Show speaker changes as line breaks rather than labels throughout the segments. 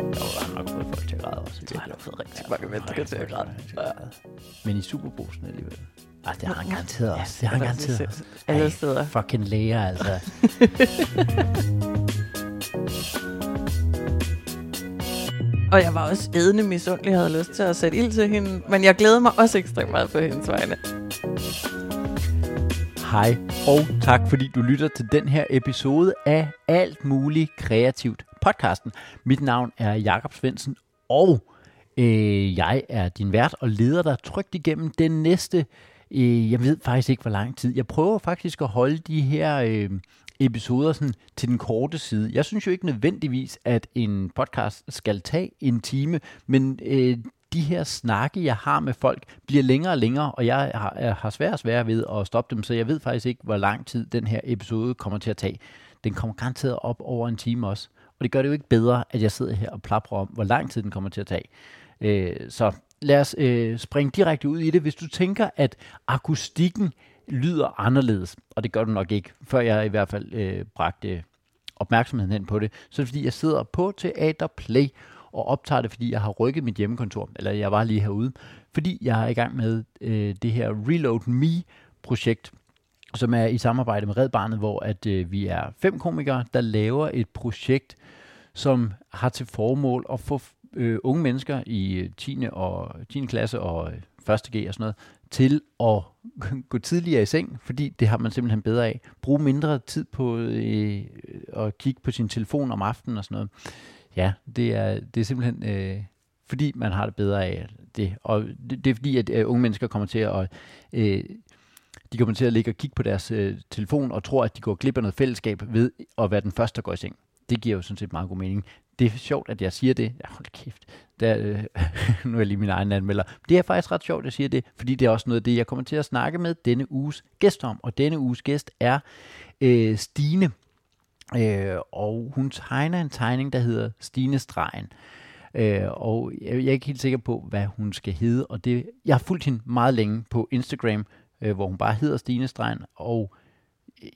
Jeg har nok fået folk til at græde også.
han har fået rigtig mange mennesker til at græde.
Men i Superbrusen alligevel. Ej, det har han garanteret også. Det har han
er
garanteret.
også alle steder.
Fucking læger, altså.
Og jeg var også ædende misundelig, jeg havde lyst til at sætte ild til hende. Men jeg glæder mig også ekstremt meget på hendes vegne.
Hej, og tak fordi du lytter til den her episode af Alt Muligt Kreativt podcasten. Mit navn er Jakob Svendsen, og øh, jeg er din vært og leder dig trygt igennem den næste, øh, jeg ved faktisk ikke hvor lang tid. Jeg prøver faktisk at holde de her øh, episoder sådan, til den korte side. Jeg synes jo ikke nødvendigvis, at en podcast skal tage en time, men øh, de her snakke, jeg har med folk, bliver længere og længere, og jeg har, jeg har svært og svært ved at stoppe dem, så jeg ved faktisk ikke, hvor lang tid den her episode kommer til at tage. Den kommer garanteret op over en time også, og det gør det jo ikke bedre, at jeg sidder her og plapper om, hvor lang tid den kommer til at tage. Øh, så lad os øh, springe direkte ud i det. Hvis du tænker, at akustikken lyder anderledes, og det gør du nok ikke, før jeg i hvert fald øh, bragte opmærksomheden hen på det, så er det fordi, jeg sidder på Teater Play og optager det, fordi jeg har rykket mit hjemmekontor, eller jeg var lige herude, fordi jeg er i gang med øh, det her Reload Me-projekt, som er i samarbejde med Red Barnet, hvor at øh, vi er fem komikere, der laver et projekt, som har til formål at få øh, unge mennesker i øh, 10. og 10. klasse og øh, 1. G og sådan noget, til at gå tidligere i seng, fordi det har man simpelthen bedre af. Brug mindre tid på øh, at kigge på sin telefon om aftenen og sådan noget. Ja, det er, det er simpelthen øh, fordi man har det bedre af det. Og det, det er fordi, at øh, unge mennesker kommer til at... Øh, de kommer til at ligge og kigge på deres øh, telefon og tror, at de går glip af noget fællesskab ved at være den første, der går i seng. Det giver jo sådan set meget god mening. Det er sjovt, at jeg siger det. Ja, hold kæft. Det øh, nu er jeg lige min egen anmelder. Det er faktisk ret sjovt, at jeg siger det, fordi det er også noget af det, jeg kommer til at snakke med denne uges gæst om. Og denne uges gæst er øh, Stine. Øh, og hun tegner en tegning, der hedder Stine Stregen. Øh, og jeg, jeg er ikke helt sikker på, hvad hun skal hedde. Og det, jeg har fulgt hende meget længe på Instagram, øh, hvor hun bare hedder Stine Stregen. Og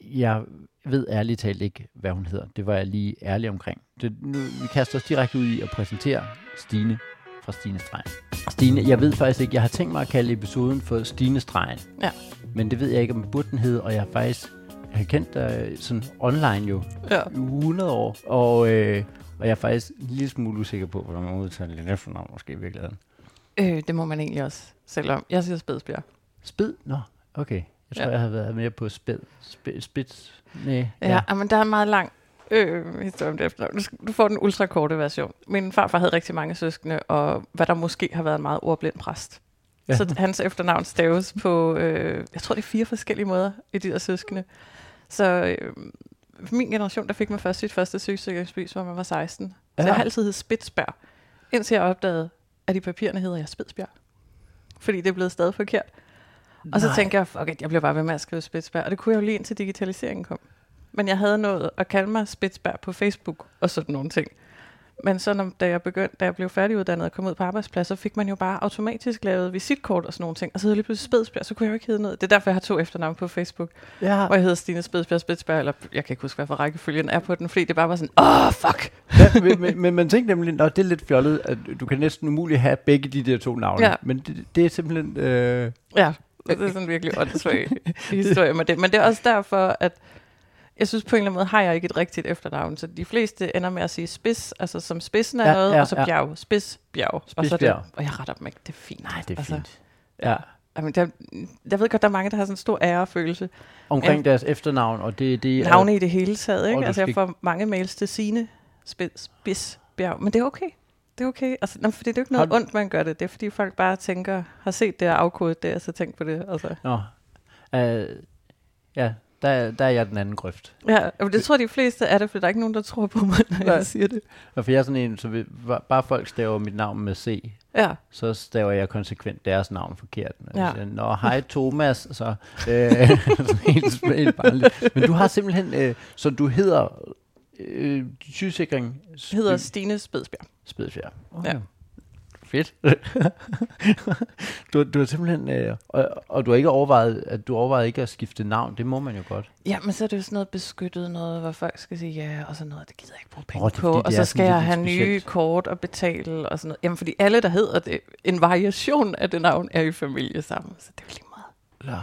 jeg ved ærligt talt ikke, hvad hun hedder. Det var jeg lige ærlig omkring. Det, nu, vi kaster os direkte ud i at præsentere Stine fra Stine Stregen. Stine, jeg ved faktisk ikke, jeg har tænkt mig at kalde episoden for Stine Stregen.
Ja.
Men det ved jeg ikke, om burde den hedde, og jeg har faktisk jeg har kendt dig sådan online jo
Ja.
i 100 år, og, øh, og jeg er faktisk en lille smule usikker på, hvordan man udtaler lidt efternavn måske i virkeligheden.
Øh, det må man egentlig også selv om. Jeg siger Spedsbjerg.
Spid? Nå, okay. Jeg tror,
Ja.
jeg har været mere på spid. Spid, spids? Nej.
Ja, ja. men der er en meget lang øh, historie om det efternavn. Du, får den ultrakorte version. Min farfar havde rigtig mange søskende, og hvad der måske har været en meget ordblind præst.
Ja.
Så hans efternavn staves på, øh, jeg tror det er fire forskellige måder i de der søskende. Så øh, min generation, der fik man først sit første sygesikringsbevis, hvor man var 16. Ja. Så jeg har altid heddet Spitsberg, indtil jeg opdagede, at i papirerne hedder jeg Spidsbjerg. Fordi det er blevet stadig forkert. Og så
Nej.
tænker jeg, fuck it, jeg bliver bare ved med at skrive Spitsberg. Og det kunne jeg jo lige indtil digitaliseringen kom. Men jeg havde nået at kalde mig Spitsberg på Facebook og sådan nogle ting. Men så når, da jeg begyndte, da jeg blev færdiguddannet og kom ud på arbejdspladser, fik man jo bare automatisk lavet visitkort og sådan nogle ting. Og så hed jeg lige pludselig Spedsberg, så kunne jeg jo ikke hedde noget. Det er derfor, jeg har to efternavn på Facebook,
Ja,
hvor jeg hedder Stine Spedsberg Spedsberg, eller jeg kan ikke huske, hvad for rækkefølgen er på den, fordi det bare var sådan, åh, oh, fuck!
ja men, men, men man tænker nemlig, at det er lidt fjollet, at du kan næsten umuligt have begge de der to navne.
Ja.
Men det, det er simpelthen... Øh,
Ja, det er sådan en virkelig åndssvag historie med det. Men det er også derfor, at jeg synes på en eller anden måde, har jeg ikke et rigtigt efternavn. Så de fleste ender med at sige spids, altså som spidsen af
Ja,
ja, noget,
ja,
ja, og så
ja.
bjerg, spids, bjerg. Og, så det,
Spidsbjerg.
og jeg retter dem ikke, det er fint.
nej, det er
altså,
fint. Ja.
Jamen, der, jeg ved godt, der er mange, der har sådan en stor ærefølelse.
Omkring deres efternavn, og det, det er...
Navne i det hele taget, ikke? Altså, jeg får mange mails til sine spids, spids, bjerg. Men det er okay. Det er okay. Altså, nå, fordi det er jo ikke noget
Har
ondt, man gør det. Det er fordi folk bare tænker, har set det og afkodet det, og så tænkt på det. Altså.
Nå. Øh, ja, der, er- der er jeg den anden grøft.
Ja, men det tror de fleste er det, for der er ikke nogen, der tror på mig, når
Nej.
jeg siger det.
Og for jeg er sådan en, så vil, bare folk staver mit navn med C,
Ja,
så staver jeg konsekvent deres navn forkert. Når jeg
Ja.
siger, Nå, hej Thomas, så øh, helt, helt barnligt. Men du har simpelthen, øh, så du hedder øh, sygesikring
hedder Stine Spedsbjerg.
Spedsfjær.
Ja.
Fedt. du, du har simpelthen, øh, og, og du har ikke overvejet, at du overvejet ikke at skifte navn. Det må man jo godt.
Ja, men så er det jo sådan noget beskyttet noget, hvor folk skal sige ja, og sådan noget. Det gider jeg ikke bruge penge
Åh, det
på. Og
det
så skal jeg have nye kort og betale og sådan noget. Jamen, fordi alle, der hedder det, en variation af det navn, er i familie sammen. Så det er jo lige meget.
Ja.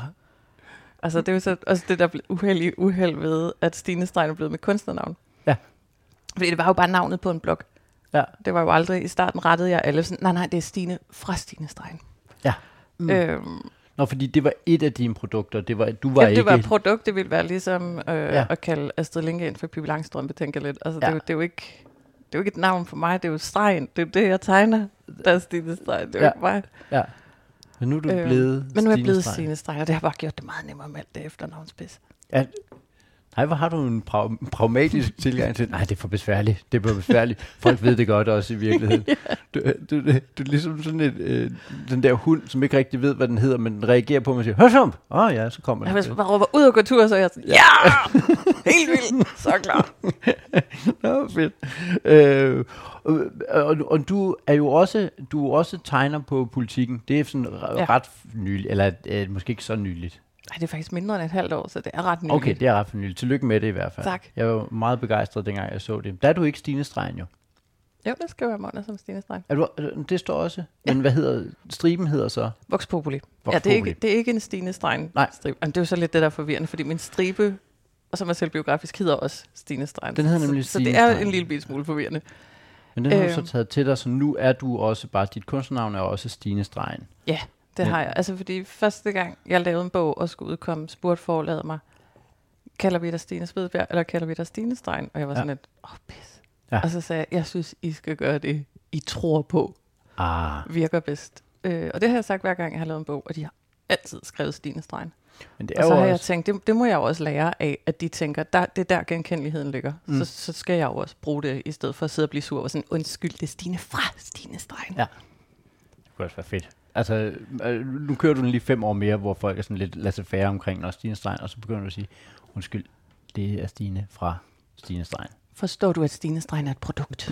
Altså, det er jo så også det, der blev uheldig uheld ved, at Stine Stein er blevet med kunstnernavn.
Ja.
Fordi det var jo bare navnet på en blog.
Ja.
Det var jo aldrig, i starten rettede jeg alle sådan, nej, nej, det er Stine fra Stine Stein.
Ja.
Mm. Øhm,
Nå, fordi det var et af dine produkter. Det var, du var
ja,
ikke...
det var et produkt, det ville være ligesom øh,
Ja.
at kalde Astrid Lindgren for Pippi Langstrømpe, tænker jeg lidt. Altså, ja. Det, er jo, det, er jo ikke, det er jo ikke et navn for mig, det er jo stregen. Det er jo det, jeg tegner, der er Stine Stein. Det er jo
Ja.
ikke mig.
Ja. Men nu er du
Øhm,
blevet
Men nu er jeg
Stine
blevet
Streng.
Stine Stein, og det har bare gjort det meget nemmere med alt det efternavnspids.
Ja. Nej, hvor har du en pra- pragmatisk tilgang til, nej, det er for besværligt, det er for besværligt. Folk ved det godt også i virkeligheden. du, du, du, du er ligesom sådan et, øh, den der hund, som ikke rigtig ved, hvad den hedder, men den reagerer på, at man siger, hørsum! Åh oh, ja, så kommer den.
hvis bare råber ud og gå tur, så er jeg sådan, ja! Helt vildt! Så klar.
Nå, fedt. Øh, og, og, og, du er jo også, du er også tegner på politikken. Det er sådan ja.
Ja.
ret nyligt, eller øh, måske ikke så nyligt.
Nej, det er faktisk mindre end et halvt år, så det er ret nyligt.
Okay, det er ret for nyligt. Tillykke med det i hvert fald.
Tak.
Jeg var meget begejstret, dengang jeg så det. Der er du ikke Stine Stregen jo.
Jo, det skal være Mona som Stine Streng.
Er du, det står også. Men hvad hedder, striben hedder så?
Vox Populi.
Vox
ja, det er, ikke, det er ikke en Stine Streng
Nej.
stribe. Jamen, det er jo så lidt det, der er forvirrende, fordi min stribe, og som er selvbiografisk, hedder også Stine Streng.
Den hedder nemlig
så, så
Stine
det er
Streng.
en lille bit smule forvirrende.
Men den har du så
Øhm.
taget til dig, så nu er du også bare, dit kunstnernavn er også Stine Stregen.
Ja, det har jeg. Altså, fordi første gang, jeg lavede en bog og skulle udkomme, spurgte forladet mig, kalder vi dig Stine Svedberg, eller kalder vi dig Stine Stein? Og jeg var
Ja.
sådan lidt, åh, oh, pis.
Ja.
Og så sagde jeg, jeg synes, I skal gøre det, I tror på,
Ah,
virker bedst. Øh, og det har jeg sagt hver gang, jeg har lavet en bog, og de har altid skrevet Stine Stein.
men det
Og
er
så
jo
har jeg
også...
tænkt, det, det må jeg jo også lære af, at de tænker, der, det er der genkendeligheden ligger.
Mm.
Så, så skal jeg jo også bruge det, i stedet for at sidde og blive sur og sådan, undskyld, det er Stine fra Stine Stein.
Ja. Det kunne også være fedt. Altså, øh, nu kører du den lige fem år mere, hvor folk er sådan lidt laissez-faire omkring, når Stine Stregen, og så begynder du at sige, undskyld, det er Stine fra Stine Stregen.
Forstår du, at Stine Stein er et produkt?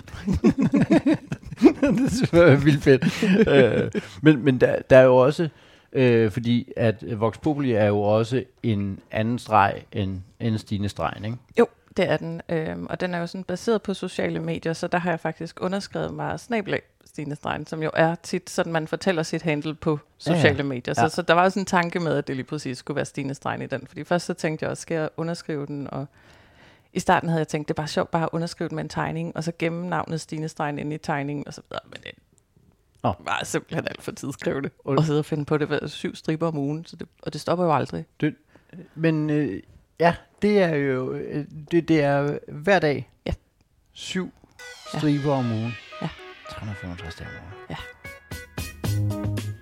det synes jeg er vildt fedt. øh, men men der, der er jo også, øh, fordi at Vox Populi er jo også en anden streg end, end Stine Stregen, ikke?
Jo, det er den. Øhm, og den er jo sådan baseret på sociale medier, så der har jeg faktisk underskrevet mig snablag Stine Stein, som jo er tit sådan, man fortæller sit handle på
Ja, ja.
sociale ja, medier. Så,
Ja.
så der var også en tanke med, at det lige præcis skulle være Stine Stein i den. Fordi først så tænkte jeg også, skal jeg underskrive den? Og i starten havde jeg tænkt, det er bare sjovt bare at underskrive den med en tegning, og så gemme navnet Stine Stein ind i tegningen, og så videre. Men det
Nå.
var simpelthen alt for tidskrævende.
Og-
Og sidde og finde på det var syv striber om ugen, så det, og det stopper jo aldrig.
Men øh, ja, det er jo, øh, det, det er hver dag.
Ja.
Syv
Ja.
striber om ugen.
Ja.
365 dage om ugen.
Ja.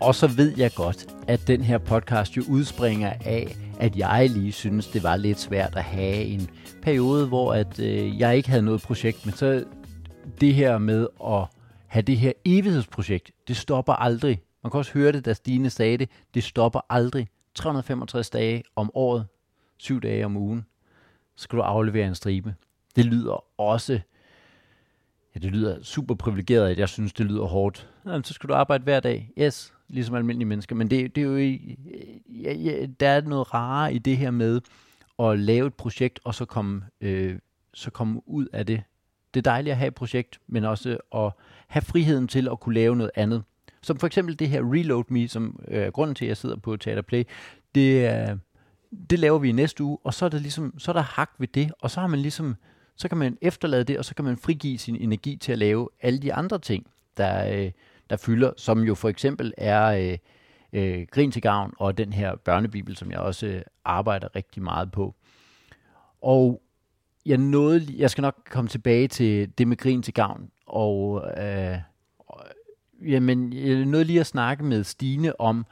Og så ved jeg godt, at den her podcast jo udspringer af, at jeg lige synes, det var lidt svært at have en periode, hvor at, øh, jeg ikke havde noget projekt, men så det her med at have det her evighedsprojekt, det stopper aldrig. Man kan også høre det, da Stine sagde det, det stopper aldrig. 365 dage om året, syv dage om ugen, så skal du aflevere en stribe. Det lyder også, det lyder super privilegeret, at jeg synes, det lyder hårdt. Jamen, så skal du arbejde hver dag. Yes, ligesom almindelige mennesker. Men det, det er jo ikke, ja, ja, der er noget rarere i det her med at lave et projekt, og så komme, øh, så komme ud af det. Det er dejligt at have et projekt, men også at have friheden til at kunne lave noget andet. Som for eksempel det her Reload Me, som øh, er grunden til, at jeg sidder på Teater Play. Det, øh, det laver vi i næste uge, og så er, det ligesom, så er der hak ved det, og så har man ligesom, så kan man efterlade det, og så kan man frigive sin energi til at lave alle de andre ting, der, øh, der fylder, som jo for eksempel er øh, øh, Grin til Gavn, og den her børnebibel, som jeg også øh, arbejder rigtig meget på. Og jeg nåede, jeg skal nok komme tilbage til det med Grin til Gavn, og øh, jamen, jeg nåede lige at snakke med Stine om,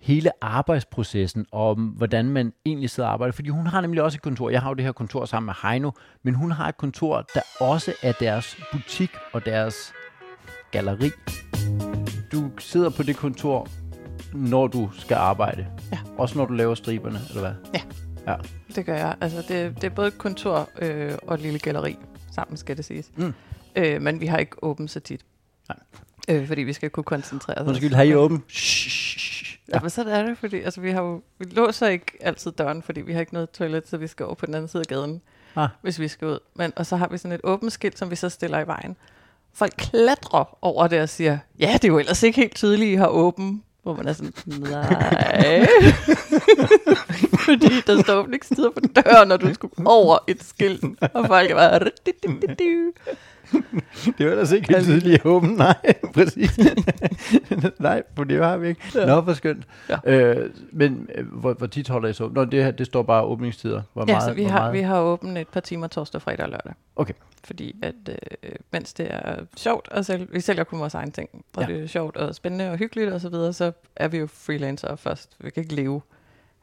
hele arbejdsprocessen, og om hvordan man egentlig sidder og arbejder. Fordi hun har nemlig også et kontor. Jeg har jo det her kontor sammen med Heino, men hun har et kontor, der også er deres butik og deres galleri. Du sidder på det kontor, når du skal arbejde.
Ja.
Også når du laver striberne, eller hvad?
Det gør jeg. Altså, det, det er både et kontor øh, og et lille galleri sammen, skal det siges.
Mm.
Øh, men vi har ikke åbent så tit. Øh, fordi vi skal kunne koncentrere os.
Undskyld, har I åben?
Ja. ja, men sådan er det, fordi altså, vi, har jo, vi låser ikke altid døren, fordi vi har ikke noget toilet, så vi skal over på den anden side af gaden,
Ah.
hvis vi skal ud. Men, og så har vi sådan et åbent skilt, som vi så stiller i vejen. Folk klatrer over det og siger, ja, det er jo ellers ikke helt tydeligt, I har åben. Hvor man er sådan, nej. fordi der står åbningstider på døren, når du skulle over et skilt. Og folk er bare...
Det var ellers ikke helt
Altså-
tydeligt åben. Nej, præcis. Nej, for det har vi ikke.
Ja.
Nå, hvor skønt.
Ja.
Øh, men øh, hvor, hvor tit holder I så? Nå, det, her, det står bare åbningstider. Hvor
Ja,
meget,
så vi
hvor
har,
meget?
vi har åbent et par timer torsdag, fredag og lørdag.
Okay.
Fordi at, øh, mens det er sjovt, og selv, vi sælger kun vores egen ting, og
Ja.
ja. det er sjovt og spændende og hyggeligt og så videre, så er vi jo freelancere først. Vi kan ikke leve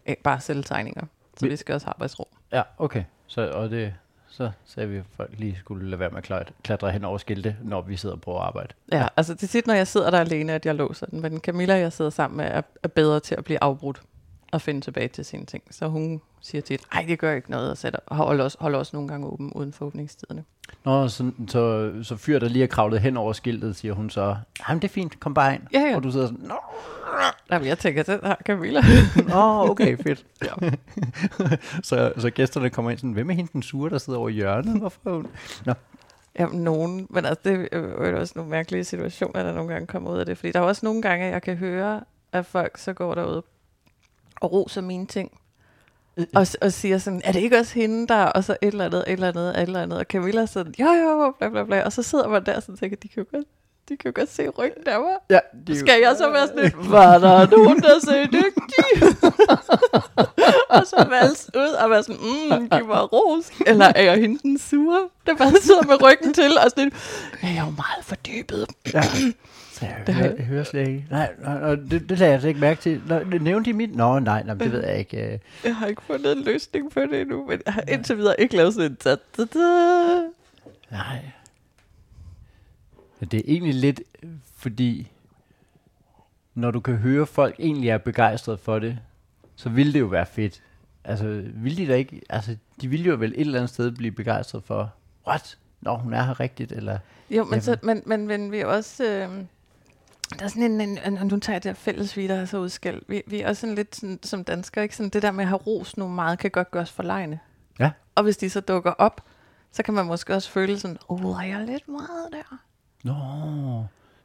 af bare at sælge tegninger. Så
Vi-
vi skal også have arbejdsro.
Ja, okay. Så, og det, så sagde vi, at folk lige skulle lade være med at klatre, hen over skilte, når vi sidder på arbejde.
Ja, ja, altså det er tit, når jeg sidder der alene, at jeg låser den. Men Camilla, jeg sidder sammen med, er, er bedre til at blive afbrudt og finde tilbage til sine ting. Så hun siger tit, nej, det gør ikke noget, og sætter, holder også, holder også nogle gange åben uden for åbningstiderne.
Nå, så, så, så fyr, der lige er kravlet hen over skiltet, siger hun så, jamen det er fint, kom bare ind.
Ja, ja.
Og du sidder sådan, nå,
Jamen, jeg tænker, den har Camilla.
Nå, okay, fedt.
Ja.
så, så gæsterne kommer ind sådan, hvem er hende den sure, der sidder over hjørnet? Hvorfor hun?
Jamen, nogen. Men altså, det er jo også nogle mærkelige situationer, der nogle gange kommer ud af det. Fordi der er også nogle gange, at jeg kan høre, at folk så går derud og roser mine ting. Og, og siger sådan, er det ikke også hende der, og så et eller andet, et eller andet, et eller andet. Og Camilla sådan, jo jo, bla bla bla. Og så sidder man der og sådan tænker, de kan jo godt, de kan jo godt se ryggen af mig.
Ja, det er jo-
Skal jeg så være sådan lidt, var der nogen, der ser dygtig? og så vals ud og være sådan, mm, giv mig ros. Eller er jeg hende den sure, der bare sidder med ryggen til, og sådan lidt, "Ja, jeg er jo meget fordybet.
Ja. Så jeg, hører,
jeg-
hører slet ikke. Nej, nej, nej det, det lader jeg slet ikke mærke til. Nå, nævnte de mit? Nå, nej, nej, det ved jeg ikke. øh.
Jeg har ikke fundet en løsning på det endnu, men jeg har indtil videre ikke lavet sådan en ta ta ta
Nej. Det er egentlig lidt, fordi når du kan høre, at folk egentlig er begejstrede for det, så ville det jo være fedt. Altså, ville de da ikke, altså, de ville jo vel et eller andet sted blive begejstret for, what? Nå, hun er her rigtigt, eller...
Jo, men, så, men, men, men vi også... Øh, der er sådan en, en, en, nu tager jeg det her fælles vi, der er så udskældt. Vi, vi er også sådan lidt sådan, som danskere, ikke? Sådan det der med at have ros nu meget, kan godt gøres for lejende.
Ja.
Og hvis de så dukker op, så kan man måske også føle sådan, åh, oh, er jeg lidt meget der?
Nå,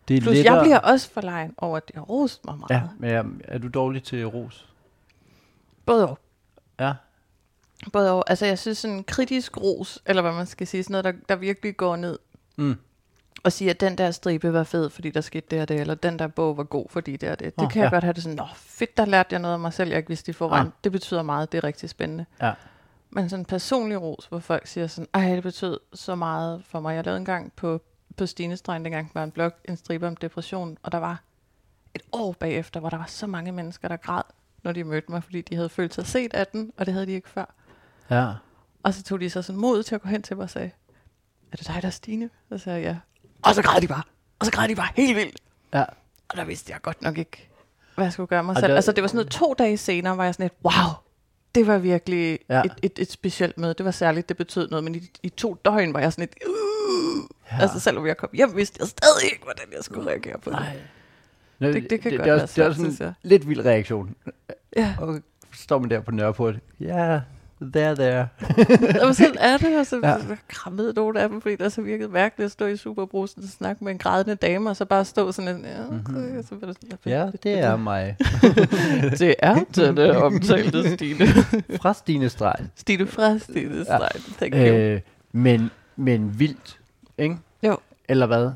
det er
Plus,
lettere...
jeg bliver også for lejen over, at de har rost mig meget.
Ja, men er, er du dårlig til ros?
Både og.
Ja.
Både og. Altså, jeg synes sådan en kritisk ros, eller hvad man skal sige, sådan noget, der, der virkelig går ned
Mm.
Og siger, at den der stribe var fed, fordi der skete det og det, eller den der bog var god, fordi det og det. Det
Åh,
kan jeg
ja.
godt have det sådan, nå fedt, der lærte jeg noget om mig selv, jeg ikke vidste i forvejen.
Ah.
Det betyder meget, det er rigtig spændende.
Ja.
Men sådan en personlig ros, hvor folk siger sådan, ej, det betød så meget for mig. Jeg lavede engang på, på Stines Strand, dengang var en blog, en stribe om depression, og der var et år bagefter, hvor der var så mange mennesker, der græd, når de mødte mig, fordi de havde følt sig set af den, og det havde de ikke før.
Ja.
Og så tog de så sådan mod til at gå hen til mig og sagde, er det dig, der er Stine? Så sagde jeg, ja. Og så græd de bare. Og så græd de bare helt vildt.
Ja.
Og der vidste jeg godt nok ikke, hvad jeg skulle gøre mig
Og
selv.
der-
altså det var sådan noget to dage senere, var jeg sådan lidt, wow, det var virkelig
Ja.
et, et, et specielt møde. Det var særligt, det betød noget, men i, i to døgn var jeg sådan lidt, uh,
Ja.
altså selvom jeg kom hjem, vidste jeg stadig ikke, hvordan jeg skulle reagere på det.
Nej. Nå,
Det- det kan
det,
godt
det, er
være
også, det er
svært,
sådan en lidt vild reaktion.
Ja,
Og står man der på Nørreport. Ja, there, there.
og sådan er det, og så
Ja.
ja. krammede nogle af dem, fordi det så virkede mærkeligt at stå i Superbrusen og snakke med en grædende dame, og så bare stå sådan en, ja, okay,
Mhm.
og så var det sådan,
Ja, det er mig.
det er denne omtalte Stine.
Fra Stine Streg.
Stine fra Stine
Ja.
Strejn. Thank you.
Øh, men, men vildt, ikke?
Jo.
Eller hvad?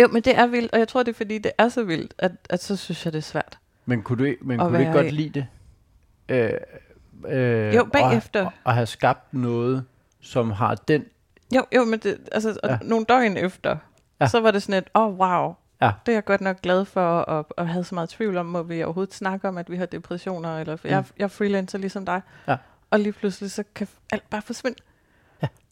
Jo, men det er vildt, og jeg tror, det er fordi, det er så vildt, at, at så synes jeg, det er svært.
Men kunne du, men kunne du ikke godt
i.
lide det? Øh, øh,
Jo, bagefter.
Og, og have skabt noget, som har den...
Jo, jo, men det, altså,
Ja.
nogle døgn efter,
Ja.
så var det sådan et, åh, oh, wow.
Ja.
Det er jeg godt nok glad for, og, og havde så meget tvivl om, må vi overhovedet snakke om, at vi har depressioner, eller
Mm.
jeg, jeg er freelancer ligesom dig.
Ja.
Og lige pludselig, så kan alt bare forsvinde.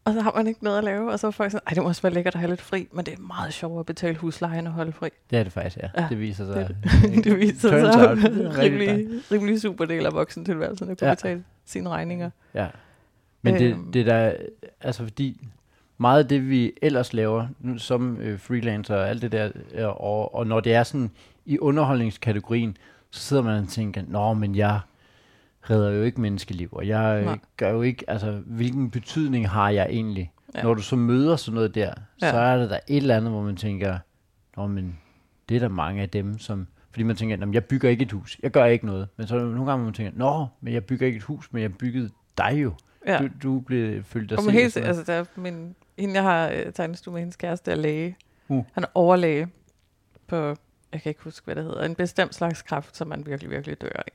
Og så har man ikke noget at lave, og så er folk sådan, ej, det må også være lækkert at have lidt fri, men det er meget sjovere at betale huslejen og holde fri.
Det er det faktisk, ja.
Ja,
Det viser sig.
det, det viser sig
out,
rimelig, rimelig super del af voksentilværelsen at kunne
Ja.
betale sine regninger.
Ja. Men det,
Øhm.
det der, altså fordi meget af det, vi ellers laver som øh, freelancer og alt det der, øh, og, og når det er sådan i underholdningskategorien, så sidder man og tænker, nå, men jeg redder jo ikke menneskeliv, og jeg øh,
Nej.
gør jo ikke, altså, hvilken betydning har jeg egentlig?
Ja.
Når du så møder sådan noget der, ja. Så er der da et eller andet, hvor man tænker, nå, men det er der mange af dem, som, fordi man tænker, "Nå, men jeg bygger ikke et hus, jeg gør ikke noget, men så der nogle gange, hvor man tænker, nå, men jeg bygger ikke et hus, men jeg byggede dig jo.
Ja.
Du, du blev følt dig set.
helt, altså, der er min, hende, jeg har øh, tegnestue med, hendes kæreste er læge.
Uh.
Han er overlæge på, jeg kan ikke huske, hvad det hedder, en bestemt slags kræft, som man virkelig, virkelig dør af.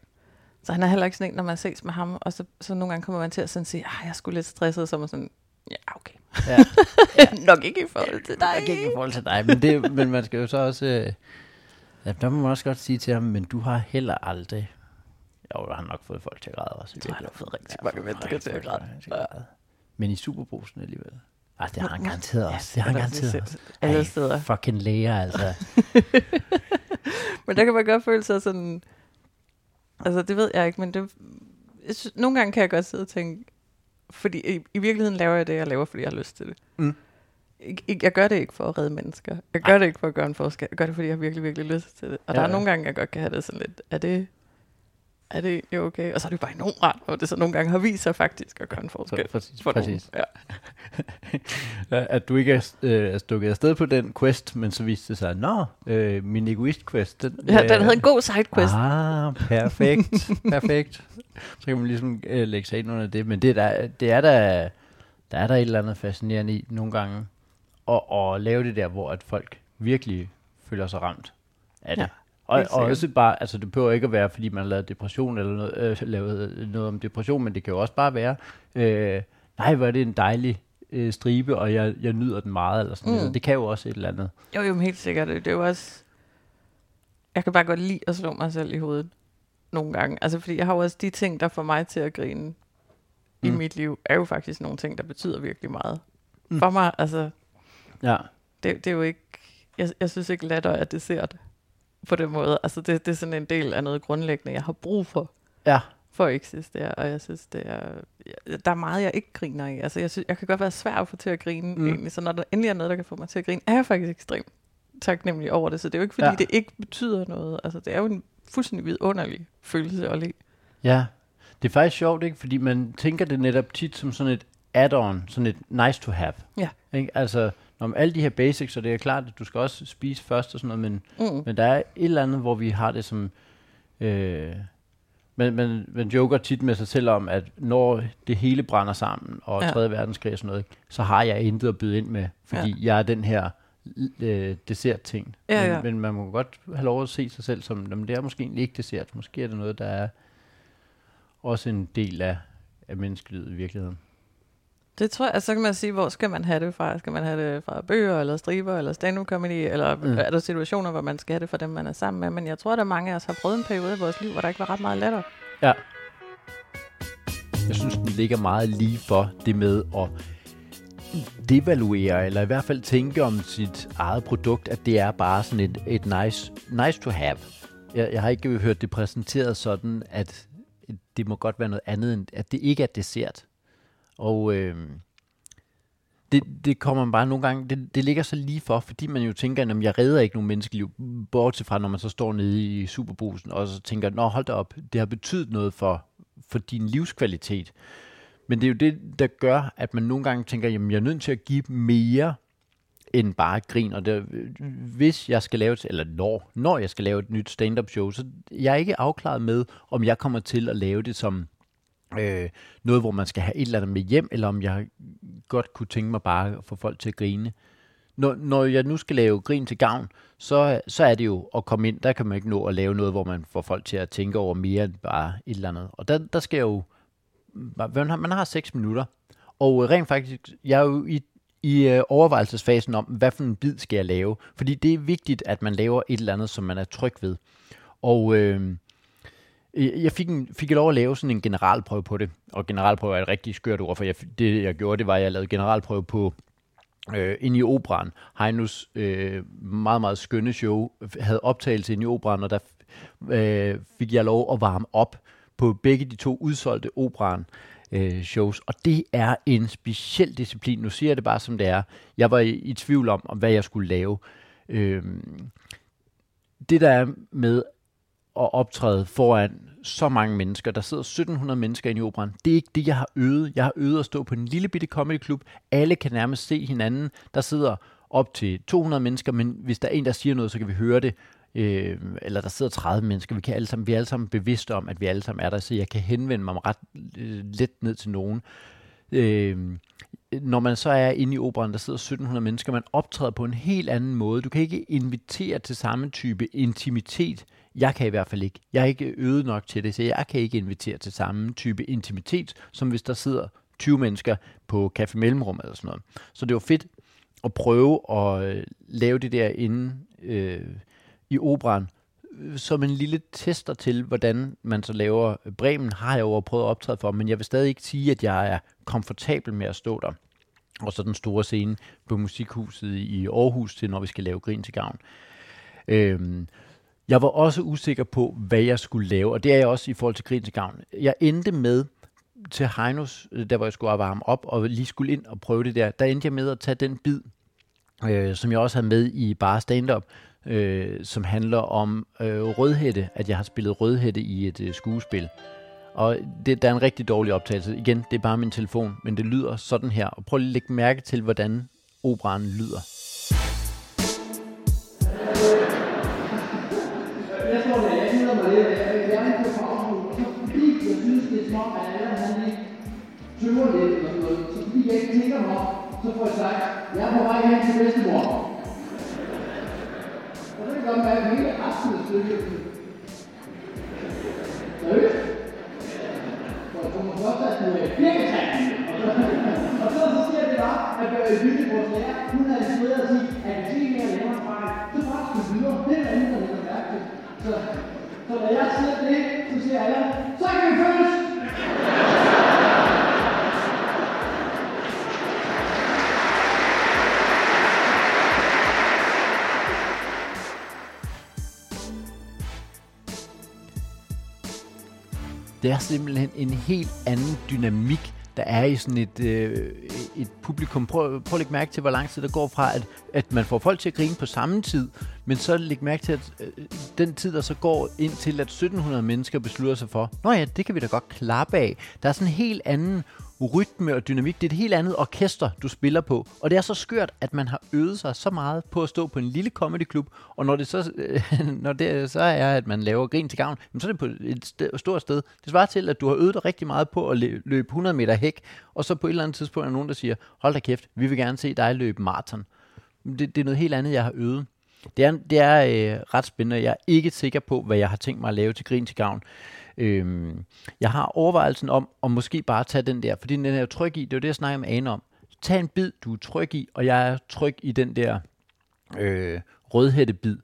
Så han er heller ikke sådan en, når man ses med ham, og så, så nogle gange kommer man til at sådan sige, ah, jeg er sgu lidt stresset, så man sådan, ja, okay.
Ja.
Nok ikke i forhold til dig.
Jeg kan ikke i forhold til dig, men, det, men man skal jo så også... Øh, ja, der må man også godt sige til ham, men du har heller aldrig... Jo, han har nok fået folk til at græde også.
han har fået rigtig
Ja,
mange mennesker til at græde.
at. Men i Superbrusen alligevel. Ej, det har han garanteret
ja,
også. Det har han
er der
garanteret også.
Alle
Ej,
steder.
Fucking læger, altså.
Men der kan man godt føle sig sådan... Altså, det ved jeg ikke, men det, jeg nogle gange kan jeg godt sidde og tænke... Fordi i, i virkeligheden laver jeg det, jeg laver, fordi jeg har lyst til det.
Mm.
Ik- Jeg gør det ikke for at redde mennesker. Jeg gør det ikke for at gøre en forskel. Jeg gør det, fordi jeg har virkelig, virkelig lyst til det. Og
Ja,
der er
ja.
nogle gange, jeg godt kan have det sådan lidt... Er det, er det egentlig okay? Og så er det jo bare enormt rart, og det så nogle gange har vist sig faktisk at gøre en forskel.
Præcis,
For nogen.
præcis.
Ja.
At du ikke er, øh, er stukket afsted på den quest, men så viste det sig, nå, øh, min egoist-quest, den,
ja, den
øh,
havde en god sidequest.
Ah, perfekt. perfekt. Så kan man ligesom øh, lægge sig ind under det. Men det er der, det er der, der er der et eller andet fascinerende i nogle gange. Og, at lave det der, hvor at folk virkelig føler sig ramt af det.
Ja,
og, og også bare, altså det behøver ikke at være, fordi man har lavet depression eller noget, øh, lavet noget om depression, men det kan jo også bare være, øh, nej, hvor er det en dejlig øh, stribe, og jeg, jeg nyder den meget, eller sådan
Mm.
noget. Det kan jo også et eller andet.
Jo, jo, helt sikkert. Det er jo også... Jeg kan bare godt lide at slå mig selv i hovedet nogle gange. Altså, fordi jeg har jo også de ting, der får mig til at grine mm. i mit liv, er jo faktisk nogle ting, der betyder virkelig meget.
Mm.
Mm. For mig, altså,
Ja,
det, det er jo ikke... Jeg, jeg synes ikke, latter er dessert på den måde. Altså, det, det er sådan en del af noget grundlæggende, jeg har brug for,
ja,
for at eksistere. Og jeg synes, det er... Der er meget, jeg ikke griner i. Altså, jeg, synes, jeg kan godt være svær at få til at grine,
Mm.
egentlig. Så når der endelig er noget, der kan få mig til at grine, er jeg faktisk ekstremt taknemmelig over det. Så det er jo ikke, fordi
Ja.
det ikke betyder noget. Altså, det er jo en fuldstændig vidunderlig følelse at le.
Ja, det er faktisk sjovt, ikke? Fordi man tænker det netop tit som sådan et add-on, sådan et nice to have.
Ja.
Ikke? Altså, om alle de her basics, så det er klart, at du skal også spise først og sådan noget, men,
Mm.
men der er et eller andet, hvor vi har det som... Øh, man, man, man joker tit med sig selv om, at når det hele brænder sammen, og
Ja.
ja. 3. verdenskrig og sådan noget, så har jeg intet at byde ind med, fordi ja. jeg er den her øh, dessert-ting.
Ja,
men,
ja.
men man må godt have lov at se sig selv som, "Nå, men det er måske egentlig ikke dessert, måske er det noget, der er også en del af, af menneskelivet i virkeligheden.
Det tror jeg, altså, så kan man sige, hvor skal man have det fra? Skal man have det fra bøger, eller striber, eller stand-up comedy, eller
Mm.
er der situationer, hvor man skal have det fra dem, man er sammen med? Men jeg tror, at der er mange af os har prøvet en periode i vores liv, hvor der ikke var ret meget latter.
Ja. Jeg synes, den ligger meget lige for det med at devaluere, eller i hvert fald tænke om sit eget produkt, at det er bare sådan et, et nice, nice to have. Jeg, jeg har ikke hørt det præsenteret sådan, at det må godt være noget andet, end at det ikke er dessert. Og øh, det, det kommer man bare nogle gange, det, det ligger så lige for, fordi man jo tænker, at jeg redder ikke nogen menneskeliv, bortset fra, når man så står nede i superbrusen, og så tænker, nå hold da op, det har betydet noget for, for din livskvalitet. Men det er jo det, der gør, at man nogle gange tænker, jamen jeg er nødt til at give mere end bare grin. Og det, hvis jeg skal lave, et- eller når, når jeg skal lave et nyt stand-up show, så jeg er ikke afklaret med, om jeg kommer til at lave det som øh, noget, hvor man skal have et eller andet med hjem, eller om jeg godt kunne tænke mig bare at få folk til at grine. Når, når jeg nu skal lave grin til gavn, så, så er det jo at komme ind, der kan man ikke nå at lave noget, hvor man får folk til at tænke over mere end bare et eller andet. Og der, der skal jo, man har, man har 6 minutter, og øh, rent faktisk, jeg er jo i, i øh, overvejelsesfasen om, hvad for en bid skal jeg lave. Fordi det er vigtigt, at man laver et eller andet, som man er tryg ved. Og øh, Øh, jeg fik, en, fik lov at lave sådan en generalprøve på det. Og generalprøve er et rigtig skørt ord, for jeg, det jeg gjorde, det var, at jeg lavede generalprøve på øh, inde i operan. Heinus øh, meget, meget skønne show havde optagelse inde i operan, og der øh, fik jeg lov at varme op på begge de to udsolgte operan. øh, shows. Og det er en speciel disciplin. Nu siger jeg det bare som det er. Jeg var i, i tvivl om, om, hvad jeg skulle lave. Øh, det der er med at optræde foran så mange mennesker. Der sidder 1700 mennesker inde i operan. Det er ikke det, jeg har øvet. Jeg har øvet at stå på en lille bitte comedy club. Alle kan nærmest se hinanden. Der sidder op til 200 mennesker, men hvis der er en, der siger noget, så kan vi høre det. Øh, eller der sidder 30 mennesker. Vi, kan alle sammen, vi er alle sammen bevidste om, at vi alle sammen er der, så jeg kan henvende mig ret øh, let ned til nogen. Øh, når man så er inde i operan, der sidder 1700 mennesker, man optræder på en helt anden måde. Du kan ikke invitere til samme type intimitet. Jeg kan i hvert fald ikke. Jeg er ikke øvet nok til det, så jeg kan ikke invitere til samme type intimitet, som hvis der sidder 20 mennesker på Café Mellemrum eller sådan noget. Så det var fedt at prøve at øh, lave det der inde øh, i operan, øh, som en lille tester til, hvordan man så laver. Øh, Bremen har jeg jo prøvet at optræde for, men jeg vil stadig ikke sige, at jeg er komfortabel med at stå der. Og så den store scene på Musikhuset i Aarhus til, når vi skal lave Grin til Gavn. Øhm, jeg var også usikker på, hvad jeg skulle lave, og det er jeg også i forhold til Grin Gavn. Jeg endte med til Heinos, øh, der hvor jeg skulle varme op, og lige skulle ind og prøve det der, der endte jeg med at tage den bid, øh, som jeg også havde med i bare stand-up, øh, som handler om øh, rødhætte, at jeg har spillet rødhætte i et øh, skuespil. Og det, der er en rigtig dårlig optagelse. Igen, det er bare min telefon, men det lyder sådan her. Og prøv lige at lægge mærke til, hvordan operan lyder.
Jeg ikke mig op, så får jeg sagt, jeg er på vej hen til bedstemor. Og det kan godt være, hele resten af stykket. Seriøst? For jeg kommer først at det er kirketrækken. Og så, og så siger det bare, at Børge Lytte, vores lærer, hun havde instrueret at sige, at hvis ikke jeg laver en fejl, så bare skal vi videre. Det er der ingen, der lægger mærke til. Så, så når jeg siger det, så siger alle, så kan vi følges!
Det er simpelthen en helt anden dynamik, der er i sådan et, øh, et publikum. Prøv, prøv at lægge mærke til, hvor lang tid der går fra, at, at man får folk til at grine på samme tid, men så læg mærke til, at øh, den tid, der så går ind til, at 1700 mennesker beslutter sig for, nå ja, det kan vi da godt klappe af. Der er sådan en helt anden rytme og dynamik. Det er et helt andet orkester, du spiller på. Og det er så skørt, at man har øvet sig så meget på at stå på en lille comedyklub, og når det så, øh, når det så er, at man laver grin til gavn, så er det på et sted, stort sted. Det svarer til, at du har øvet dig rigtig meget på at løbe 100 meter hæk, og så på et eller andet tidspunkt er der nogen, der siger, hold da kæft, vi vil gerne se dig løbe maraton. Det, det er noget helt andet, jeg har øvet. Det er, det er øh, ret spændende. Jeg er ikke sikker på, hvad jeg har tænkt mig at lave til grin til gavn. Øhm, jeg har overvejelsen om at måske bare tage den der, fordi den er jo tryg i, det er det, jeg snakker med Ane om. Tag en bid, du er tryg i, og jeg er tryg i den der øh, rødhættebid.